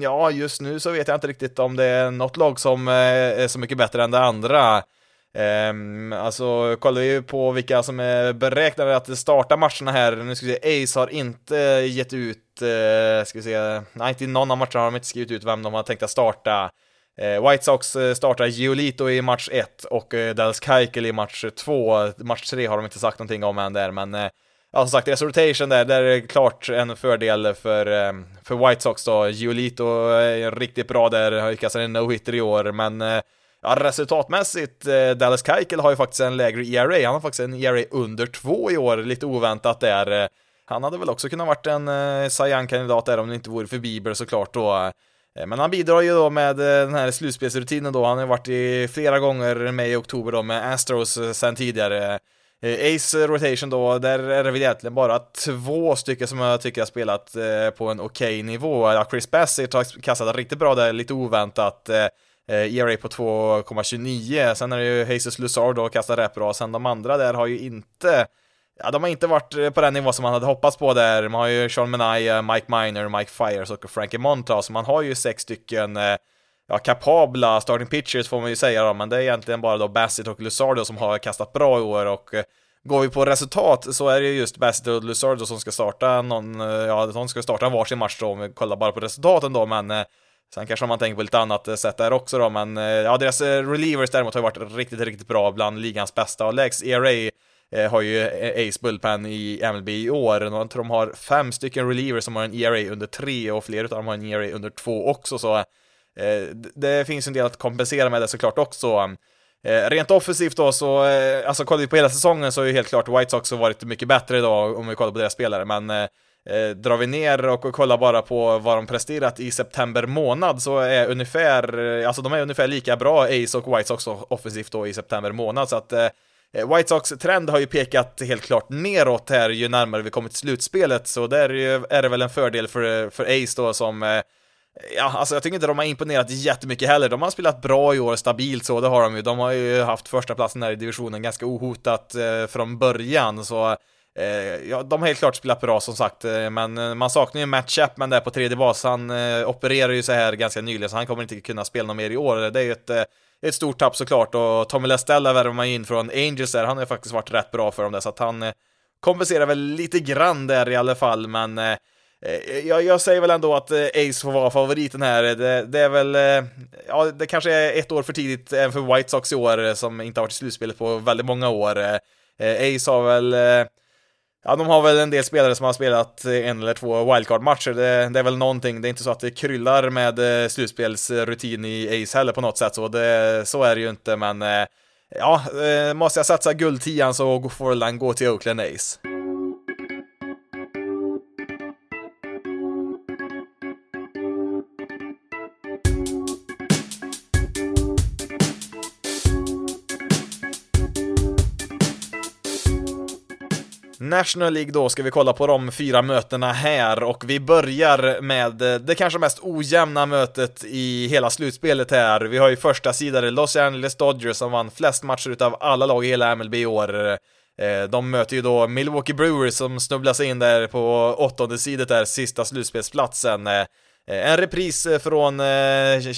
ja, just nu så vet jag inte riktigt om det är något lag som är så mycket bättre än det andra. Um, alltså kollar vi på vilka som är beräknade att starta matcherna här, nu ska vi se, Ace har inte gett ut, uh, ska vi se, nej inte i någon av matcherna har de inte skrivit ut vem de har tänkt att starta. Uh, White Sox eh, startar Giolito i match 1 och uh, Dallas Keuchel i match 2, match 3 har de inte sagt någonting om än där, men uh, ja som sagt, deras rotation där, där är klart en fördel för, um, för White Sox då. Giolito är riktigt bra där, har lyckats en no-hitter i år, men Ja, resultatmässigt, eh, Dallas Keuchel har ju faktiskt en lägre ERA, han har faktiskt en ERA under två i år, lite oväntat där. Eh, han hade väl också kunnat varit en eh, kandidat där om det inte vore för Bieber såklart då. Eh, men han bidrar ju då med eh, den här slutspelsrutinen då, han har varit i flera gånger med i oktober då med Astros eh, sen tidigare. Eh, Ace rotation då, där är det väl egentligen bara två stycken som jag tycker har spelat på en okej okay nivå. Chris Bassett har kastat riktigt bra där, lite oväntat. Eh, ERA på 2,29. Sen är det ju Jesus Luzard och kastar rätt bra. Sen de andra där har ju inte Ja, de har inte varit eh, på den nivå som man hade hoppats på där. Man har ju Sean Menai, eh, Mike Miner, Mike Fires och Frankie Montas. Man har ju sex stycken eh, ja, kapabla starting pitchers får man ju säga då, men det är egentligen bara då Bassett och Luzardo som har kastat bra i år och eh, går vi på resultat så är det ju just Bassett och Luzardo som ska starta någon, eh, ja, de ska starta varsin match då om vi kollar bara på resultaten då, men Sen kanske man tänker på lite annat eh, sätt där också då, men eh, ja, deras eh, relievers däremot har varit riktigt, riktigt bra bland ligans bästa och lägst ERA har ju Ace Bullpen i MLB i år. Jag tror de har fem stycken relievers som har en ERA under tre och fler av dem har en ERA under två också, så det finns en del att kompensera med det såklart också. rent offensivt då så, alltså kollar vi på hela säsongen så är ju helt klart White Sox har varit mycket bättre idag om vi kollar på deras spelare, men Eh, drar vi ner och kollar bara på vad de presterat i september månad så är ungefär, eh, alltså de är ungefär lika bra Ace och White Sox offensivt då i september månad så att eh, White Sox trend har ju pekat helt klart neråt här ju närmare vi kommit slutspelet så där är det väl en fördel för, för Ace då som eh, Ja, alltså jag tycker inte de har imponerat jättemycket heller. De har spelat bra i år, stabilt så, det har de ju. De har ju haft första platsen här i divisionen ganska ohotat eh, från början, så Eh, ja, de har helt klart spelat bra som sagt, eh, men eh, man saknar ju Matt Chapman där på tredje bas. Han eh, opererar ju så här ganska nyligen, så han kommer inte kunna spela något mer i år. Det är ju ett, eh, ett stort tapp såklart och Tommy Lestella värvar man in från Angels där, han har ju faktiskt varit rätt bra för dem där, så att han kompenserar väl lite grann där i alla fall, men eh, jag, jag, säger väl ändå att Ace får vara favoriten här. Det, det, är väl, ja, det kanske är ett år för tidigt även för White Sox i år, som inte har varit i slutspelet på väldigt många år. Ace har väl Ja, de har väl en del spelare som har spelat en eller två wildcard-matcher. Det, det, är väl någonting, det är inte så att det kryllar med eh, slutspelsrutin i Ace heller på något sätt, så, det, så är det ju inte, men eh, ja, eh, måste jag satsa guldtian så får den gå till Oakland Ace. National League då ska vi kolla på de fyra mötena här och vi börjar med det kanske mest ojämna mötet i hela slutspelet här. Vi har ju första sidan Los Angeles Dodgers som vann flest matcher utav alla lag i hela MLB i år. Eh, de möter ju då Milwaukee Brewers som snubblar sig in där på åttonde sidet där, sista slutspelsplatsen. Eh, en repris eh, från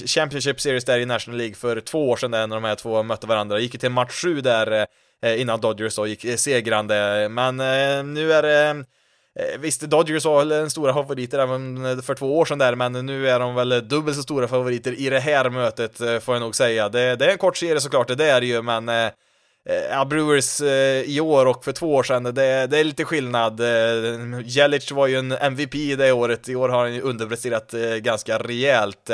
Championship Series där i National League för två år sedan där när de här två mötte varandra. Gick ju till match 7 där Eh, innan Dodgers då gick eh, segrande. Men eh, nu är det Visst, Dodgers var väl en stora favoriter även för två år sedan där, men nu är de väl dubbelt så stora favoriter i det här mötet, får jag nog säga. Det, det är en kort serie såklart, det är det ju, men ja, Brewers i år och för två år sedan, det, det är lite skillnad. Jelic var ju en MVP det året, i år har han ju underpresterat ganska rejält.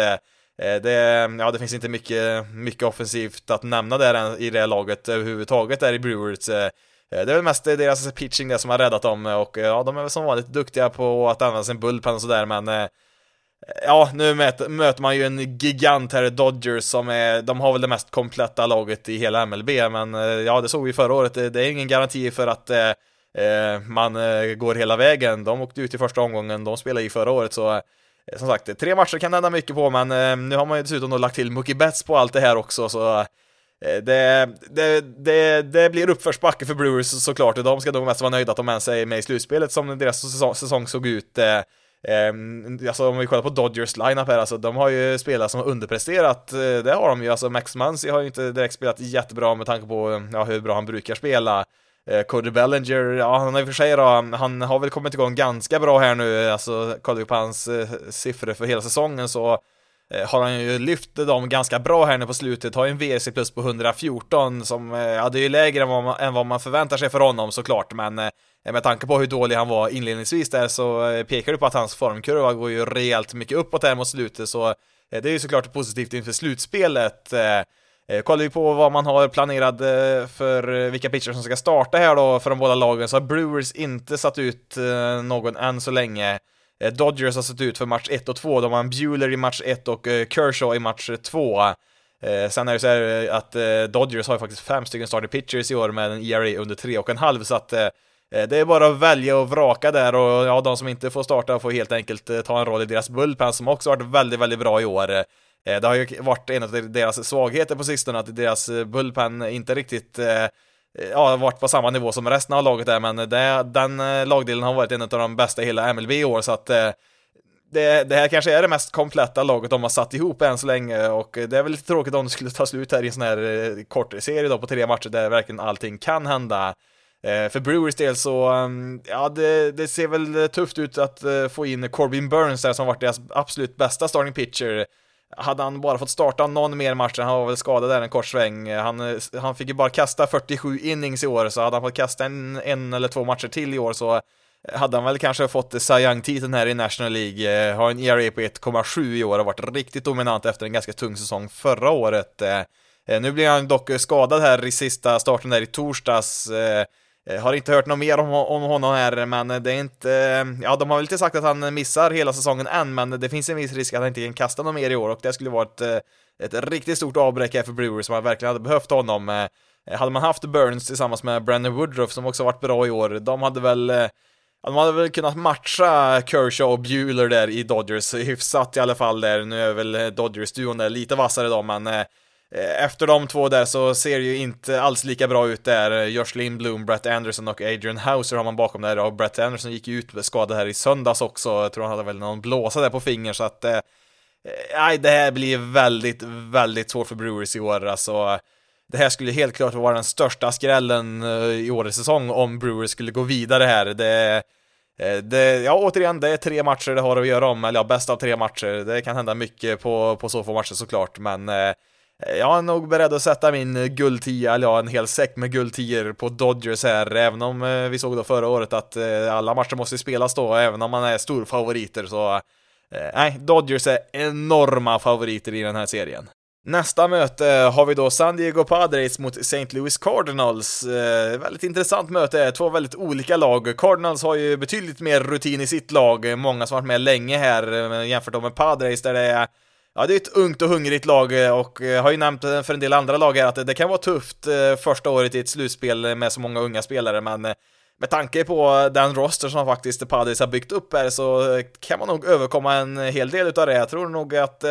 Eh, det, ja, det finns inte mycket, mycket offensivt att nämna där i det laget överhuvudtaget där i Brewers. Eh, eh, det är väl mest deras pitching det som har räddat dem och ja, de är väl som vanligt duktiga på att använda sin bullpen och sådär men Ja, nu möter man ju en gigant här, Dodgers, som är, de har väl det mest kompletta laget i hela MLB, men ja, det såg vi förra året, det, är ingen garanti för att eh, man går hela vägen. De åkte ut i första omgången, de spelade ju förra året, så Eh, som sagt, tre matcher kan hända mycket på, men eh, nu har man ju dessutom då lagt till Mookie Betts på allt det här också, så eh, det, det, det, det blir uppförsbacke för Brewers såklart, och de ska nog mest vara nöjda att de ens är med i slutspelet som deras säsong, säsong såg ut. Eh, ehm, alltså om vi kollar på Dodgers lineup här, alltså de har ju spelare som har underpresterat, eh, det har de ju, alltså Max Muncy har ju inte direkt spelat jättebra med tanke på ja, hur bra han brukar spela. Eh, Cody Bellinger, ja han har i och för sig då, han har väl kommit igång ganska bra här nu, alltså kollar vi på hans eh, siffror för hela säsongen så eh, har han ju lyft dem ganska bra här nu på slutet, har ju en VRC plus på 114 som, eh, ja det är ju lägre än vad man, än vad man förväntar sig för honom såklart, men eh, med tanke på hur dålig han var inledningsvis där så eh, pekar det på att hans formkurva går ju rejält mycket uppåt här mot slutet, så det är ju såklart positivt inför slutspelet. Eh, kollar vi på vad man har planerat eh, för eh, vilka pitchers som ska starta här då för de båda lagen så har Brewers inte satt ut någon än så länge. Dodgers har satt ut för match 1 och 2, de har en Bueller i match 1 och Kershaw i match 2. Sen är det så här att Dodgers har ju faktiskt fem stycken starting pitchers i år med en ERA under 3,5 så att det är bara att välja och vraka där och ja, de som inte får starta får helt enkelt ta en roll i deras bullpen som också varit väldigt, väldigt bra i år. Eh, det har ju varit en av deras svagheter på sistone, att deras eh, bullpen inte riktigt eh, ja, varit på samma nivå som resten av laget där, men det, den lagdelen har varit en av de bästa i hela MLB i år, så att det, det, här kanske är det mest kompletta laget de har satt ihop än så länge och det är väl lite tråkigt om det skulle ta slut här i en sån här kort serie då på tre matcher där verkligen allting kan hända. För Brewers del så, mm, ja det, det ser väl tufft ut att få in Corbin Burns där som varit deras absolut bästa starting pitcher hade han bara fått starta någon mer match, han var väl skadad där en kort sväng, han, han fick ju bara kasta 47 innings i år, så hade han fått kasta en, en eller två matcher till i år så hade han väl kanske fått Cy Young-titeln här i National League, eh, har en ERA på 1,7 i år och varit riktigt dominant efter en ganska tung säsong förra året. Eh, eh, nu blir han dock skadad här i sista starten där i torsdags, Eh, har inte hört något mer om, om honom här, men det är inte... Eh, ja, de har väl inte sagt att han missar hela säsongen än, men det finns en viss risk att han inte kan kasta något mer i år och det skulle vara ett, eh, ett riktigt stort avbräck här för Brewers som verkligen hade behövt honom. Hade man haft Burns tillsammans med Brandon Woodruff som också varit bra i år, de hade väl de hade väl kunnat matcha Kershaw och Bueller där i Dodgers hyfsat i alla fall där. Nu är väl Dodgers-duon där lite vassare då, men Eh, Eh, efter de två där så ser det ju inte alls lika bra ut där. Josh Lindblom, Brett Anderson och Adrian Hauser har man bakom där och Brett Anderson gick ju ut skadad här i söndags också. Jag tror han hade väl någon blåsa där på fingern så att eh, eh Nej, det här blir väldigt, väldigt svårt för Brewers i år alltså. det här skulle helt klart vara den största skrällen eh, i årets säsong om Brewers skulle gå vidare här. Det, det, ja, återigen, det är tre matcher det har att göra om, eller ja, bäst av tre matcher. Det kan hända mycket på, på så få matcher såklart, men Eh, jag är nog beredd att sätta min guldtia, eller ja, en hel säck med guldtior på Dodgers här, även om eh, vi såg då förra året att eh, alla matcher måste spelas då, även om man är storfavoriter så nej, Dodgers är enorma favoriter i den här serien. Nästa möte har vi då San Diego Padres mot St. Louis Cardinals. Eh, väldigt intressant möte, två väldigt olika lag. Cardinals har ju betydligt mer rutin i sitt lag, många som varit med länge här jämfört med Padres där det är Ja, det är ett ungt och hungrigt lag eh, och jag har ju nämnt eh, för en del andra lag här att det kan vara tufft första året i ett slutspel med så många unga spelare, men med tanke på den roster som faktiskt Padres har byggt upp här så kan man nog överkomma en hel del utav det. Jag tror nog att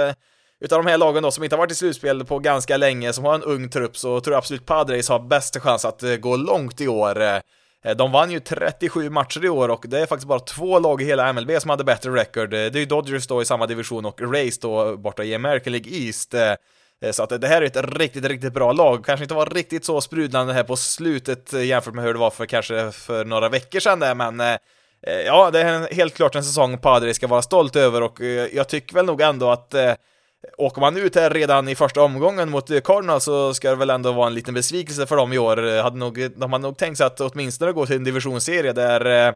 utav de här lagen då som inte har varit i slutspel på ganska länge, som har en ung trupp, så tror jag absolut Padres har bäst chans att gå långt i år. Eh, de vann ju 37 matcher i år och det är faktiskt bara två lag i hela MLB som hade bättre record. Eh, det är ju Dodgers då i samma division och Rays då borta i American League East. Eh, så att det här är ett riktigt, riktigt bra lag. Kanske inte var riktigt så sprudlande här på slutet jämfört med hur det var för kanske för några veckor sedan där, men ja, det är helt klart en säsong Padre ska vara stolt över och jag tycker väl nog ändå att Åker man ut här redan i första omgången mot Cardinals så ska det väl ändå vara en liten besvikelse för dem i år. Hade nog, de hade nog tänkt sig att åtminstone gå till en divisionsserie där eh,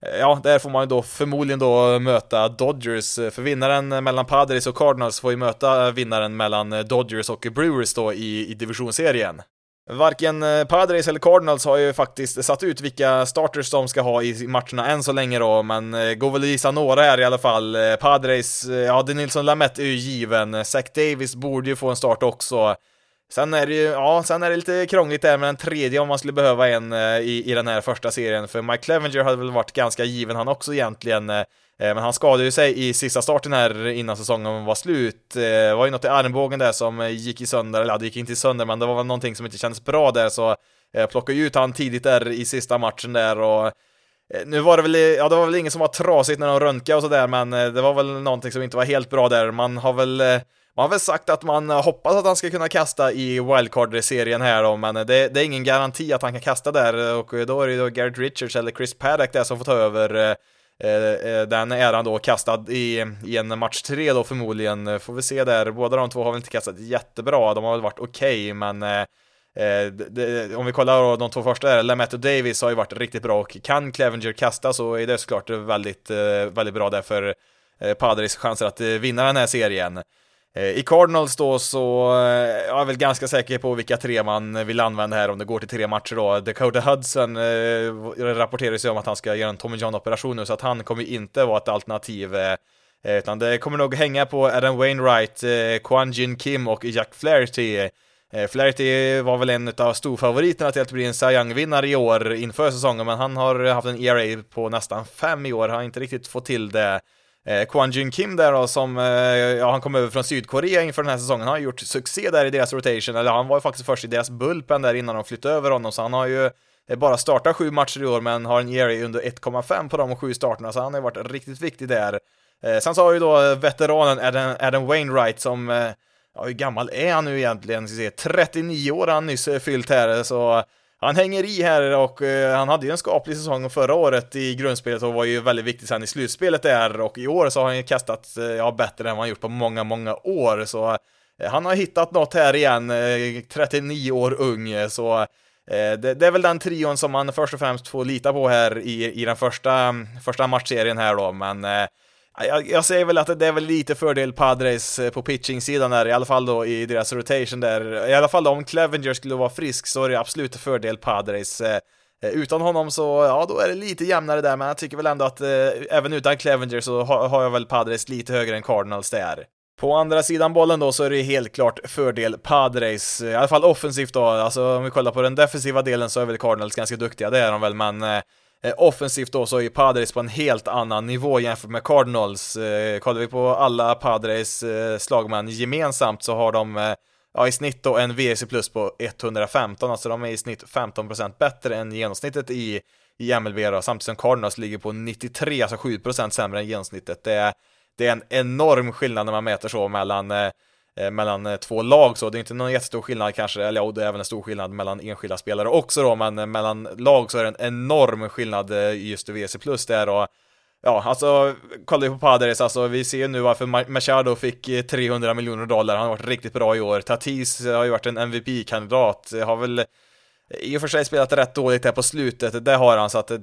Ja, där får man ju då förmodligen då möta Dodgers, för vinnaren mellan Padres och Cardinals får ju möta vinnaren mellan Dodgers och Brewers då i, i divisionsserien. Varken eh, Padres eller Cardinals har ju faktiskt satt ut vilka starters de ska ha i matcherna än så länge då, men eh, går väl att gissa några här i alla fall. Eh, Padres, ja, Denilson Lamette är ju given. Zach Davis borde ju få en start också. Sen är det ju, ja, sen är det lite krångligt där med den tredje om man skulle behöva en i, i den här första serien, för Mike Clevenger hade väl varit ganska given han också egentligen. Eh, men han skadade ju sig i sista starten här innan säsongen var slut. Eh, det var ju något i armbågen där som eh, gick i sönder, eller ja, det gick inte i sönder, men det var väl någonting som inte kändes bra där, så jag plockade ut han tidigt där i sista matchen där och nu var det väl, ja det var väl ingen som var trasigt när de röntgade och sådär, men det var väl någonting som inte var helt bra där. Man har väl man har väl sagt att man hoppas att han ska kunna kasta i wildcard-serien här då, men det, det, är ingen garanti att han kan kasta där och då är det då Garrett Richards eller Chris Paddock där som får ta över Eh, eh, den är han då kastad i, i en match tre då förmodligen, eh, får vi se där, båda de två har väl inte kastat jättebra, de har väl varit okej, okay, men eh, det, om vi kollar då de två första där, Lamette och Davis har ju varit riktigt bra. Och kan Clevenger kasta så är det såklart väldigt, väldigt bra där för Padres chanser att vinna den här serien. Eh, I Cardinals då så är jag är väl ganska säker på vilka tre man vill använda här om det går till tre matcher då. Dakota Hudson eh, rapporterar sig om att han ska göra en Tommy John-operation nu så att han kommer inte vara ett alternativ eh, eh, utan det kommer nog hänga på Adam Wainwright, eh, Kwan Jin Kim och Jack Flaherty. Eh, Flaherty var väl en av storfavoriterna till att bli en Cy Young-vinnare i år inför säsongen, men han har haft en ERA på nästan fem i år, han har inte riktigt fått till det. Eh, Kwan Jun Kim där då, som, eh, ja han kom över från Sydkorea inför den här säsongen, han har gjort succé där i deras rotation, eller han var ju faktiskt först i deras bullpen där innan de flyttade över honom, så han har ju eh, bara startat sju matcher i år, men har en ERA under 1,5 på de sju starterna, så han har ju varit riktigt viktig där. Eh, sen så har ju då veteranen Adam, Adam Wainwright som, eh, ja hur gammal är han nu egentligen? Ska se, 39 år har han nyss eh, fyllt här, så han hänger i här och eh, han hade ju en skaplig säsong förra året i grundspelet och var ju väldigt viktig sen i slutspelet där. Och i år så har han ju kastat, eh, ja, bättre än vad han gjort på många, många år. Så eh, han har hittat något här igen, 39 år ung, så det, det, är väl den trion som man först och främst får lita på här i, i den första, första matchserien här då, men jag, jag säger väl att det är väl lite fördel Padres eh, på pitching-sidan där, i alla fall då i deras rotation där. I alla fall då, om Clevenger skulle vara frisk så är det absolut fördel Padres. Eh, eh, utan honom så, ja då är det lite jämnare där, men jag tycker väl ändå att eh, även utan Clevenger så har, har jag väl Padres lite högre än Cardinals där. På andra sidan bollen då så är det helt klart fördel Padres, i alla fall offensivt då, alltså om vi kollar på den defensiva delen så är väl Cardinals ganska duktiga, det är de väl, men Eh, Eh, offensivt då så är Padres på en helt annan nivå jämfört med Cardinals. Eh, kollar vi på alla Padres eh, slagmän gemensamt så har de eh, ja, i snitt då en VC plus på 115, alltså de är i snitt 15% bättre än genomsnittet i, i MLB då, samtidigt som Cardinals ligger på 93, alltså 7% sämre än genomsnittet. Det är, det är en enorm skillnad när man mäter så mellan eh, Eh, mellan eh, två lag så det är inte någon jättestor skillnad kanske, eller ja, det är även en stor skillnad mellan enskilda spelare också då, men eh, mellan lag så är det en enorm skillnad just i WC plus där och Ja, alltså kolla ju på Padres, alltså vi ser ju nu varför Machado fick 300 miljoner dollar, han har varit riktigt bra i år. Tatis har ju varit en MVP-kandidat, har väl i och för sig spelat rätt dåligt här på slutet, det har han, så att det,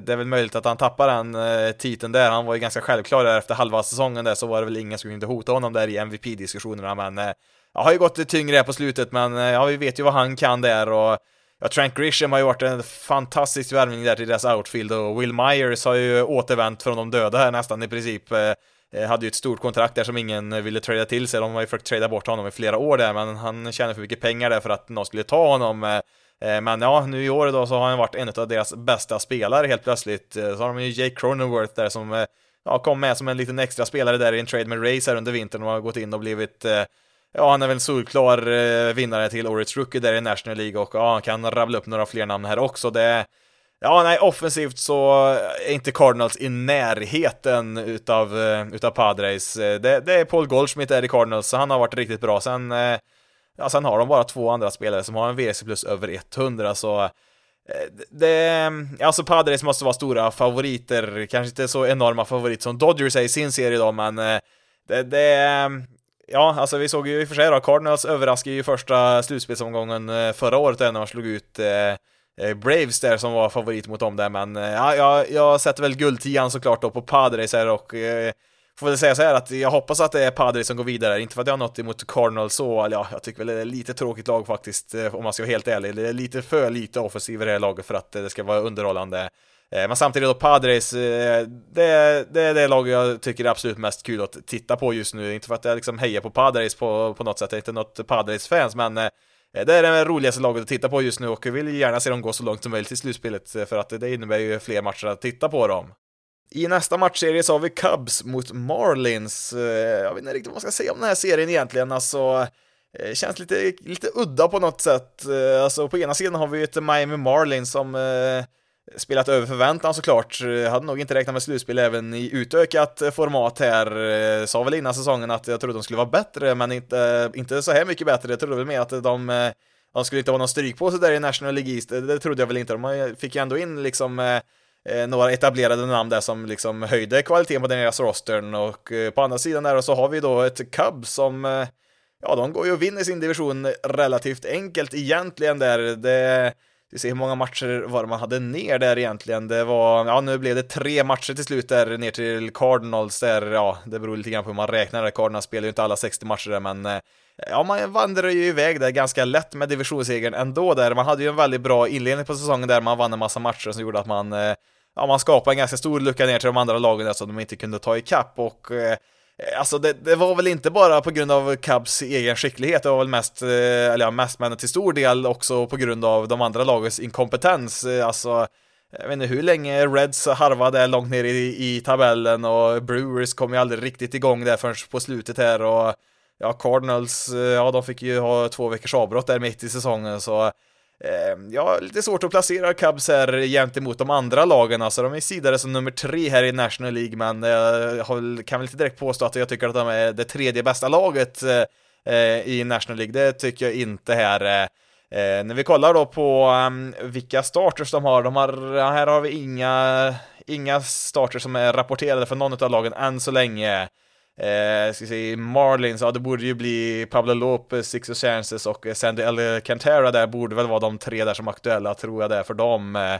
det är väl möjligt att han tappar den eh, titeln där. Han var ju ganska självklar där efter halva säsongen där, så var det väl ingen som kunde hota honom där i MVP-diskussionerna, men eh, jag har ju gått tyngre här på slutet, men eh, ja, vi vet ju vad han kan där och Ja, Trank Grisham har ju varit en fantastisk värvning där till deras outfield och Will Myers har ju återvänt från de döda här nästan i princip. Eh, eh, hade ju ett stort kontrakt där som ingen ville trada till sig, de har ju försökt trada bort honom i flera år där, men han tjänade för mycket pengar där för att någon skulle ta honom. Eh, men ja, nu i år då så har han varit en av deras bästa spelare helt plötsligt. Eh, så har de ju Jake Cronenworth där som eh, ja, kom med som en liten extra spelare där i en trade med Race här under vintern och har gått in och blivit Ja, han är väl en solklar vinnare till Årets Rookie där i National League och ja, han kan rabbla upp några fler namn här också. Det är... Ja, nej, offensivt så är inte Cardinals i närheten utav, utav Padres. Det, det är Paul Goldschmidt där i Cardinals, så han har varit riktigt bra. Sen Ja, sen har de bara två andra spelare som har en WC plus över 100, så eh, det, eh, alltså Padres måste vara stora favoriter, kanske inte så enorma favoriter som Dodgers är i sin serie då, men eh, det, det ja, alltså vi såg ju i och för sig då, Cardinals överraskade ju första slutspelsomgången förra året när de slog ut eh, Braves där som var favorit mot dem där, men ja, jag, jag sätter väl guldtian såklart då på Padres här och eh, får väl säga så här att jag hoppas att det är Padres som går vidare, inte för att jag har något emot Cardinals så, eller ja, jag tycker väl det är lite tråkigt lag faktiskt, eh, om man ska vara helt ärlig. Det är lite för lite offensiv i det här laget för att eh, det ska vara underhållande. Eh, men samtidigt då Padres, det, det är det lag jag tycker är absolut mest kul att titta på just nu. Inte för att jag liksom hejar på Padres på, på något sätt, jag är inte något Padres-fans, men det är det roligaste laget att titta på just nu och jag vill gärna se dem gå så långt som möjligt i slutspelet för att det innebär ju fler matcher att titta på dem. I nästa matchserie så har vi Cubs mot Marlins. Eh, jag vet inte riktigt vad man ska säga om den här serien egentligen, alltså eh, Känns lite, lite udda på något sätt. Eh, alltså på ena sidan har vi ett Miami Marlins som spelat över förväntan såklart. Hade nog inte räknat med slutspel även i utökat format här. Sa väl innan säsongen att jag trodde de skulle vara bättre, men inte, inte så här mycket bättre. Jag trodde väl mer att de, de skulle inte ha någon stryk på sig där i National League East. Det, det trodde jag väl inte. De fick ju ändå in liksom eh, några etablerade namn där som liksom höjde kvaliteten på deras rostern och eh, på andra sidan där så har vi då ett Cub som eh, ja, de går ju och vinner sin division relativt enkelt egentligen där. Det, vi ser hur många matcher var man hade ner där egentligen. Det var, ja nu blev det tre matcher till slut där ner till Cardinals där, ja det beror lite grann på hur man räknar. Cardinals spelar ju inte alla 60 matcher där, men eh, ja man vandrar ju iväg där ganska lätt med divisionssegern ändå där. Man hade ju en väldigt bra inledning på säsongen där man vann en massa matcher som gjorde att man eh, ja, man skapade en ganska stor lucka ner till de andra lagen där som de inte kunde ta ikapp och eh, Alltså det, det, var väl inte bara på grund av Cubs egen skicklighet, det var väl mest, eh, eller ja, mest men till stor del också på grund av de andra lagens inkompetens. Eh, alltså, jag vet inte hur länge Reds harvade långt ner i, i tabellen och Brewers kom ju aldrig riktigt igång där förrän på slutet här och ja, Cardinals, eh, ja de fick ju ha två veckors avbrott där mitt i säsongen så Ehm, ja, lite svårt att placera Cubs här gentemot de andra lagen, alltså de är sidare som nummer tre här i National League, men eh, jag kan väl inte direkt påstå att jag tycker att de är det tredje bästa laget eh, eh i National League, det tycker jag inte här. Eh, när vi kollar då på ehm, vilka starters de har, de har, här har vi inga, inga starters som är rapporterade för någon av lagen än så länge. Eh, ska säga, Marlins, ja det borde ju bli Pablo Lopez, Sixo Chances och eh, Sandy Alcantara där borde väl vara de tre där som är aktuella, tror jag det är för dem. Eh,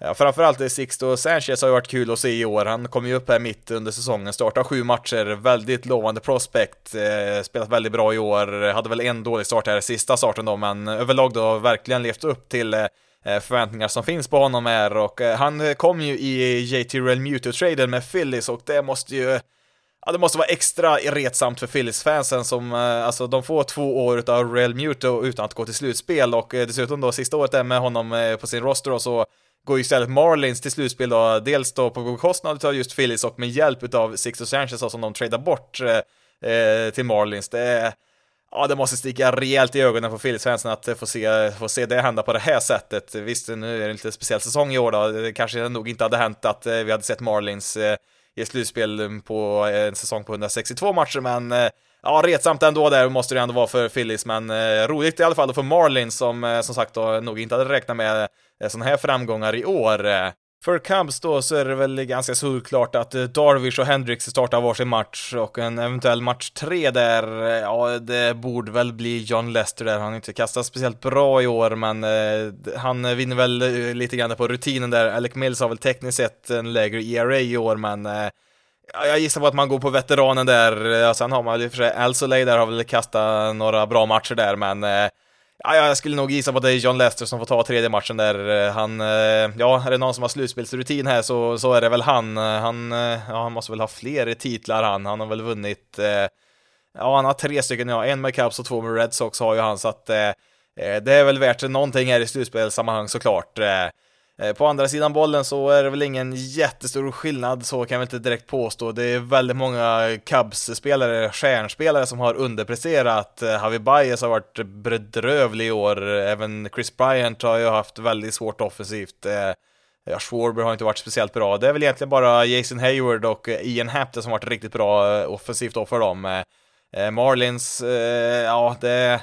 ja, framförallt eh, Sixto Sanchez har ju varit kul att se i år, han kom ju upp här mitt under säsongen, startade sju matcher, väldigt lovande prospect, eh, spelat väldigt bra i år, hade väl en dålig start här sista starten då, men överlag då verkligen levt upp till eh, eh, förväntningar som finns på honom här. Och eh, han kom ju i JT Real Muto-traden med Phillies och det måste ju Ja, det måste vara extra retsamt för Phillies-fansen som, eh, alltså de får två år av Real Muto utan att gå till slutspel och eh, dessutom då sista året där med honom eh, på sin roster och så går ju istället Marlins till slutspel då, dels då på bekostnad av just Phillies och med hjälp av Sixto Sanchez som de tradar bort eh, till Marlins. Det är, ja, det måste sticka rejält i ögonen på Phillies-fansen att få se, få se det hända på det här sättet. Visst, nu är det en lite speciell säsong i år då, det kanske nog inte hade hänt att vi hade sett Marlins i slutspel på en säsong på 162 matcher, men eh, ja, retsamt ändå där måste det ändå vara för Phillies, men eh, roligt i alla fall för Marlins som eh, som sagt då nog inte hade räknat med sådana här framgångar i år. För Cubs då så är det väl ganska solklart att eh, Darvish och Hendricks startar varsin match och en eventuell match tre där, eh, ja det borde väl bli John Lester där, han har inte kastat speciellt bra i år men eh, han vinner väl eh, lite grann på rutinen där, Alec Mills har väl tekniskt sett en lägre ERA i år men eh, jag gissar på att man går på veteranen där, sen har man i och för sig Al där har väl kastat några bra matcher där men eh, Ja, jag skulle nog gissa på att det är John Lester som får ta tredje matchen där. Eh, han, eh, ja, är det någon som har slutspelsrutin här så, så är det väl han. Eh, han, ja, han måste väl ha fler titlar han. Han har väl vunnit, ja, han har tre stycken, ja, en med Cubs och två med Red Sox har ju han, så att det är väl värt någonting här i slutspelssammanhang såklart. Eh, på andra sidan bollen så är det väl ingen jättestor skillnad, så kan vi inte direkt påstå. Det är väldigt många Cubs-spelare, stjärnspelare som har underpresterat. Eh, Javi Baez har varit bedrövlig i år, även Chris Bryant har ju haft väldigt svårt offensivt. Eh, ja, Schwarber har inte varit speciellt bra. Det är väl egentligen bara Jason Hayward och eh, Ian Hampton som har varit riktigt bra offensivt då för dem. Marlins, ja det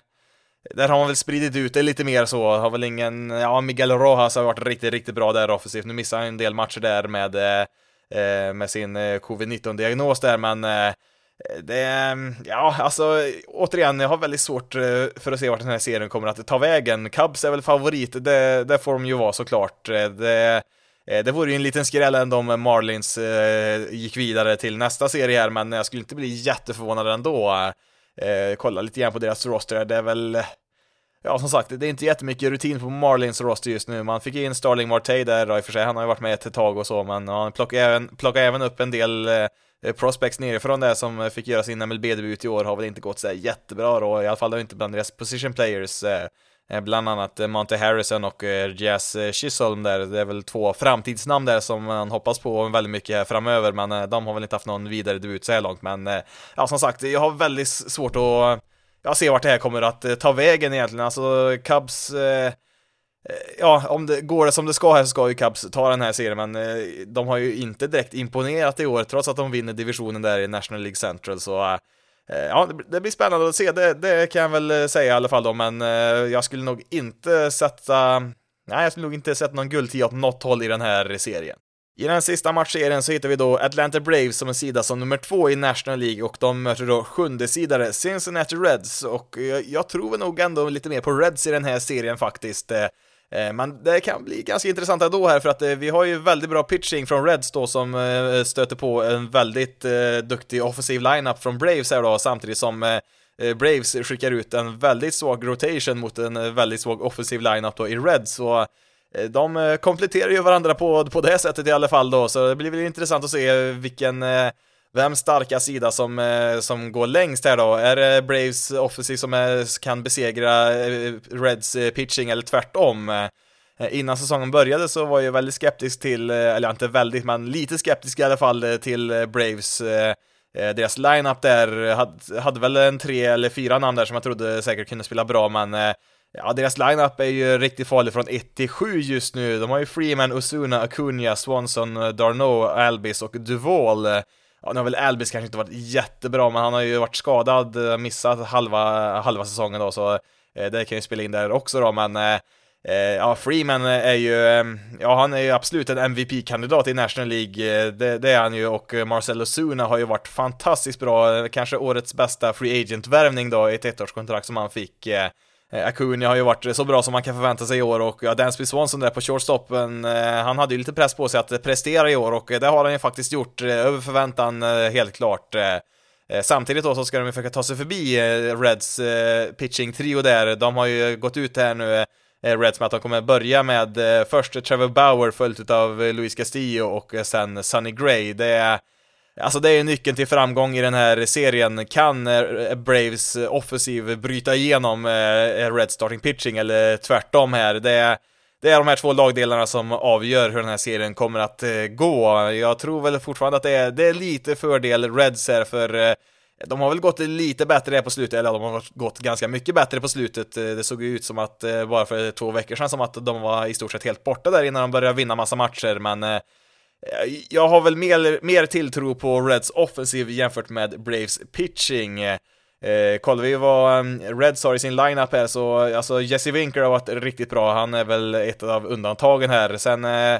där har man väl spridit ut det lite mer så, har väl ingen, ja Miguel Rojas har varit riktigt, riktigt bra där offensivt. Nu missar han en del matcher där med, eh, eh med sin eh, covid-19-diagnos där, men eh, det, ja, alltså återigen, jag har väldigt svårt eh, för att se vart den här serien kommer att ta vägen. Cubs är väl favorit, det, det får de ju vara såklart. Det, det vore ju en liten skräll ändå om Marlins gick vidare till nästa serie här, men jag skulle inte bli jätteförvånad ändå eh, kolla lite grann på deras roster, det är väl Ja, som sagt, det är inte jättemycket rutin på Marlins roster just nu. Man fick in Starling Marte där då, i och för sig, han har ju varit med ett tag och så, men han plockar även, plockar även upp en del eh, prospects nerifrån där som fick göra sin MLB-debut i år, har väl inte gått så jättebra då, i alla fall inte bland deras position players. Eh, Eh, bland annat eh, Monte Harrison och eh, Jazz Chisholm där, det är väl två framtidsnamn där som man hoppas på väldigt mycket här framöver, men de har väl inte haft någon vidare debut så här långt, men ja, som sagt, jag har väldigt svårt att ja, se vart det här kommer att ta vägen egentligen, alltså Cubs Ja, om det går det som det ska här så ska ju Cubs ta den här serien, men de har ju inte direkt imponerat i år, trots att de vinner divisionen där i National League Central, så Eh, Eh, ja, det blir spännande att se, det, det, kan jag väl eh, säga i alla fall då, men eh, jag skulle nog inte sätta, nej jag skulle nog inte sätta någon guldtia åt något håll i den här serien. I den sista matchserien så hittar vi då Atlanta Braves som en sida som nummer två i National League och de möter då sjunde sidare Cincinnati Reds och jag, jag tror väl nog ändå lite mer på Reds i den här serien faktiskt. Eh, men det kan bli ganska intressant ändå här för att eh, vi har ju väldigt bra pitching från Reds då som eh, stöter på en väldigt duktig offensiv lineup från Braves här då samtidigt som Braves skickar ut en väldigt svag rotation mot en väldigt svag offensiv lineup då i Reds. Så de kompletterar ju varandra på, på det sättet i alla fall då. Så det blir väl intressant att se vilken vem starka sida som, eh, som går längst här då? Är det Braves offensiv som är, kan besegra eh, Reds pitching eller tvärtom? Innan säsongen började så var jag väldigt skeptisk till, eller inte väldigt, men lite skeptisk i alla fall till Braves deras lineup där hade, hade väl en tre eller fyra namn där som jag trodde säkert kunde spela bra, men Ja, deras lineup är ju riktigt farlig från 1 till 7 just nu. De har ju Freeman, Osuna, Acuna, Swanson, Darno, Albis och Duvall ja, nu har väl Albis kanske inte varit jättebra, men han har ju varit skadad, eh, missat halva, halva säsongen då, så eh, det kan ju spela in där också då, men eh, eh ja, Freeman är ju, eh, ja han är ju absolut en MVP-kandidat i National League, det, det, är han ju, och Marcelo Zuna har ju varit fantastiskt bra, kanske årets bästa free agent-värvning då, i ett ettårskontrakt som han fick. Eh, Acuna har ju varit så bra som man kan förvänta sig i år och ja, Dansby Swanson där på shortstopen, eh, han hade ju lite press på sig att prestera i år och eh, det har han ju faktiskt gjort över förväntan helt klart. Samtidigt då så ska de ju försöka ta sig förbi Reds pitching-trio där, de har ju gått ut här nu Reds med att de kommer börja med först Trevor Bauer följt av Luis Castillo och sen Sonny Gray. Det är Alltså det är nyckeln till framgång i den här serien. Kan eh, Braves offensiv bryta igenom eh, Red starting pitching eller tvärtom här? Det är, det är de här två lagdelarna som avgör hur den här serien kommer att eh, gå. Jag tror väl fortfarande att det är, det är lite fördel Reds här för de har väl gått lite bättre på slutet, eller de har gått ganska mycket bättre på slutet. Det såg ju ut som att, bara för två veckor sedan, som att de var i stort sett helt borta där innan de började vinna massa matcher, men Eh, jag har väl mer, mer tilltro på Reds offensiv jämfört med Braves pitching. Eh, kollar vi vad um, Reds har i sin lineup här så, alltså Jesse Winker har varit riktigt bra, han är väl ett av undantagen här. Sen, eh,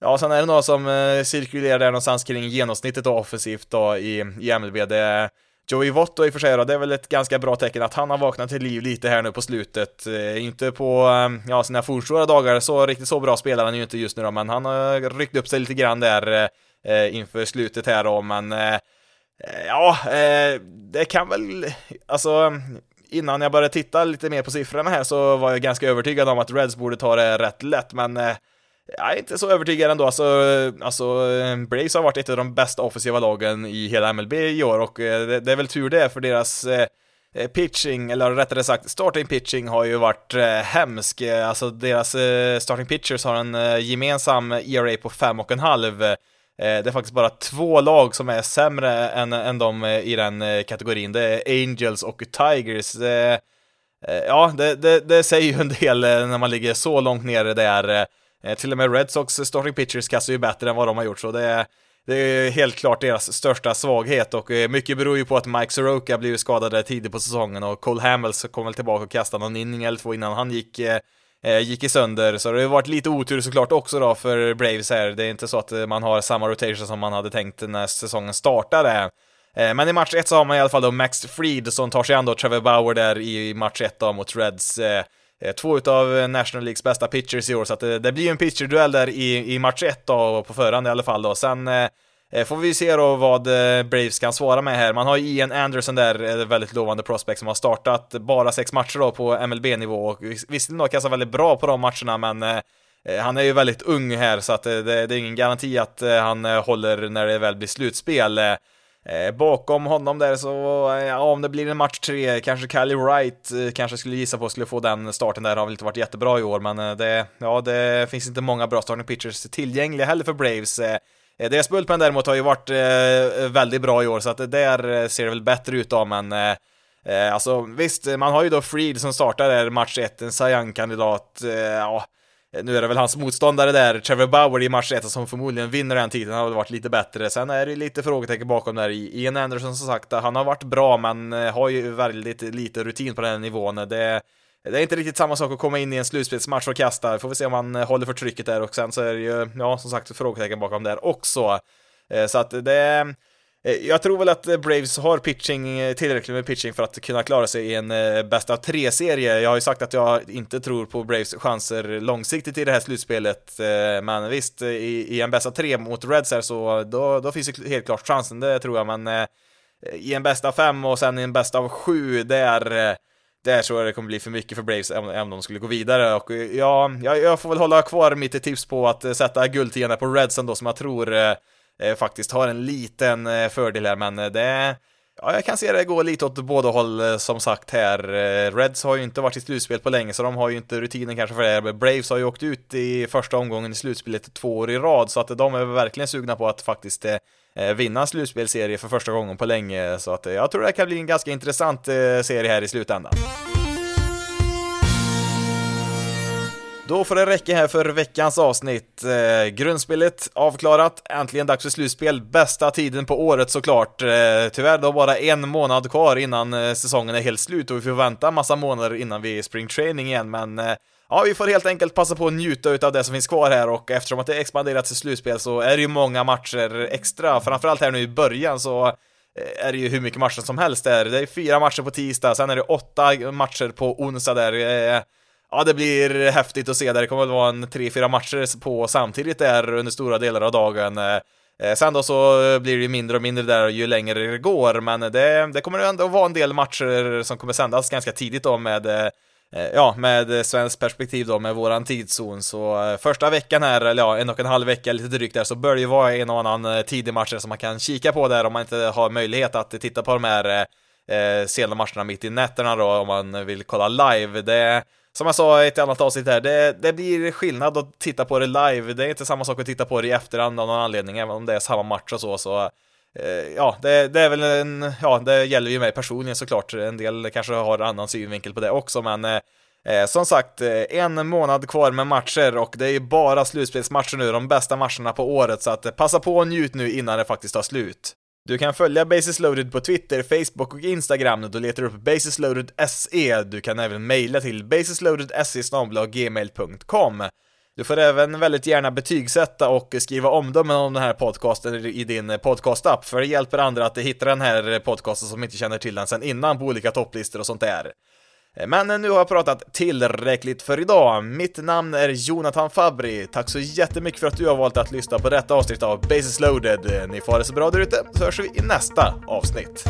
ja, sen är det några som eh, cirkulerar där någonstans kring genomsnittet då, offensivt då i, i MLB. Det Joey Votto i och för sig då, det är väl ett ganska bra tecken att han har vaknat till liv lite här nu på slutet. Eh, inte på, eh, ja, sina fornstora dagar, så riktigt så bra spelar han ju inte just nu då, men han har ryckt upp sig lite grann där eh, eh inför slutet här då, men eh, ja, eh, det kan väl, alltså innan jag började titta lite mer på siffrorna här så var jag ganska övertygad om att Reds borde ta det rätt lätt, men jag är inte så övertygad ändå. Alltså, alltså eh, Braves har varit ett av de bästa offensiva lagen i hela MLB i år och eh, det, det är väl tur det för deras eh, pitching, eller rättare sagt starting pitching har ju varit hemsk. Alltså deras starting pitchers har en gemensam ERA på 5,5 Eh, det är faktiskt bara två lag som är sämre än, än de i den eh, kategorin. Det är Angels och Tigers. Ja, det, det, det, säger ju en del när man ligger så långt nere där. Eh, till och med Red Sox starting pitchers kastar ju bättre än vad de har gjort, så det, det är helt klart deras största svaghet och eh, mycket beror ju på att Mike Soroka blev skadad tidigt på säsongen och Cole Hamels kom väl tillbaka och kastade någon inning eller två innan han gick eh, eh gick i sönder, så det har varit lite otur såklart också då för Braves här. Det är inte så att man har samma rotation som man hade tänkt när säsongen startade. Eh, men i match 1 så har man i alla fall då Max Fried som tar sig an då Trevor Bauer där i match 1 då mot Reds. Eh, Eh, två utav eh, National Leagues bästa pitchers i år, så att det, det blir ju en pitcherduell där i, i match 1 då, på förhand i alla fall då. Sen Eh, får vi se då vad Braves kan svara med här. Man har ju Ian Anderson där, väldigt lovande prospect som har startat bara sex matcher då på MLB-nivå och visserligen då kastat väldigt bra på de matcherna men han är ju väldigt ung här så att det, det är ingen garanti att han håller när det väl blir slutspel. Eh, bakom honom där så, eh, ja, om det blir en match tre, kanske Cali Wright eh, kanske skulle gissa på skulle få den starten där, har väl inte varit jättebra i år, men det, ja, det finns inte många bra starting pitchers tillgängliga heller för Braves. Deras bullpen däremot har ju varit väldigt bra i år, så att det där ser det väl bättre ut då, men alltså visst, man har ju då Freed som startar där match 1, en Sayang-kandidat, ja, Eh, nu är det väl hans motståndare där, Trevor Bauer i match 1 som förmodligen vinner den titeln, har väl varit lite bättre. Sen är det lite frågetecken bakom där. Ian Anderson som sagt, han har varit bra men eh, har ju väldigt lite rutin på den nivån. Det, det är inte riktigt samma sak att komma in i en slutspelsmatch och kasta, får vi se om han eh, håller för trycket där och sen så är det ju, ja, som sagt, frågetecken bakom där också. Så att det Eh, jag tror väl att eh, Braves har pitching, eh, tillräckligt med pitching för att kunna klara sig i en bäst av tre-serie. Jag har ju sagt att jag inte tror på Braves chanser långsiktigt i det här slutspelet, men visst, i, en bäst av tre mot Reds här så då, då finns det helt klart chansen, det tror jag, men i en bäst av fem och sen i en bäst av sju, där där tror jag det kommer bli för mycket för Braves även om de skulle gå vidare och ja, jag, får väl hålla kvar mitt tips på att sätta guldtian på Redsen då som jag tror Eh, faktiskt har en liten eh, fördel här men eh, det Ja, jag kan se det gå lite åt båda håll eh, som sagt här. Reds har ju inte varit i slutspel på länge så de har ju inte rutinen kanske för det. Braves har ju åkt ut i första omgången i slutspelet två år i rad så att de är verkligen sugna på att faktiskt vinna en slutspelserie för första gången på länge, så att jag tror det kan bli en ganska intressant serie här i slutändan. Då får det räcka här för veckans avsnitt. Eh, grundspelet avklarat, äntligen dags för slutspel. Bästa tiden på året såklart. Eh, tyvärr då bara en månad kvar innan eh, säsongen är helt slut och vi får vänta massa månader innan vi är spring training igen, men eh, Ja, vi får helt enkelt passa på att njuta av det som finns kvar här och eftersom att det expanderat till slutspel så är det ju många matcher extra, framförallt här nu i början så eh, är det ju hur mycket matcher som helst där. Det är fyra matcher på tisdag, sen är det åtta matcher på onsdag där. Eh, Ja, det blir häftigt att se där. Det kommer väl vara en tre, fyra matcher på samtidigt där under stora delar av dagen. Eh, eh, sen då så blir det ju mindre och mindre där ju längre det går, men det, det kommer ändå vara en del matcher som kommer sändas ganska tidigt då med eh, ja, med svensk perspektiv då, med våran tidszon, så första veckan här, eller ja, en och en halv vecka lite drygt där, så bör det ju vara en och annan tidig matcher som man kan kika på där om man inte har möjlighet att titta på de här eh, sena matcherna mitt i nätterna då, om man vill kolla live. Det, som jag sa i ett annat avsnitt här, det, det blir skillnad att titta på det live. Det är inte samma sak att titta på det i efterhand av någon anledning, även om det är samma match och så, så eh, ja, det, det, är väl en, ja, det gäller ju mig personligen såklart. En del kanske har annan synvinkel på det också, men Eh, eh som sagt, eh, en månad kvar med matcher och det är ju bara slutspelsmatcher nu, de bästa matcherna på året, så att passa på och njut nu innan det faktiskt tar slut. Du kan följa Basis Loaded på Twitter, Facebook och Instagram när du letar upp Basis Loaded SE. Du kan även mejla till basisloadedse gmail.com. Du får även väldigt gärna betygsätta och skriva omdömen om den här podcasten i din podcastapp, för det hjälper andra att hitta den här podcasten som inte känner till den sen innan på olika topplistor och sånt där. Men nu har jag pratat tillräckligt för idag. Mitt namn är Jonathan Fabri. Tack så jättemycket för att du har valt att lyssna på detta avsnitt av Basis loaded. Ni får ha det så bra där ute, så hörs vi i nästa avsnitt.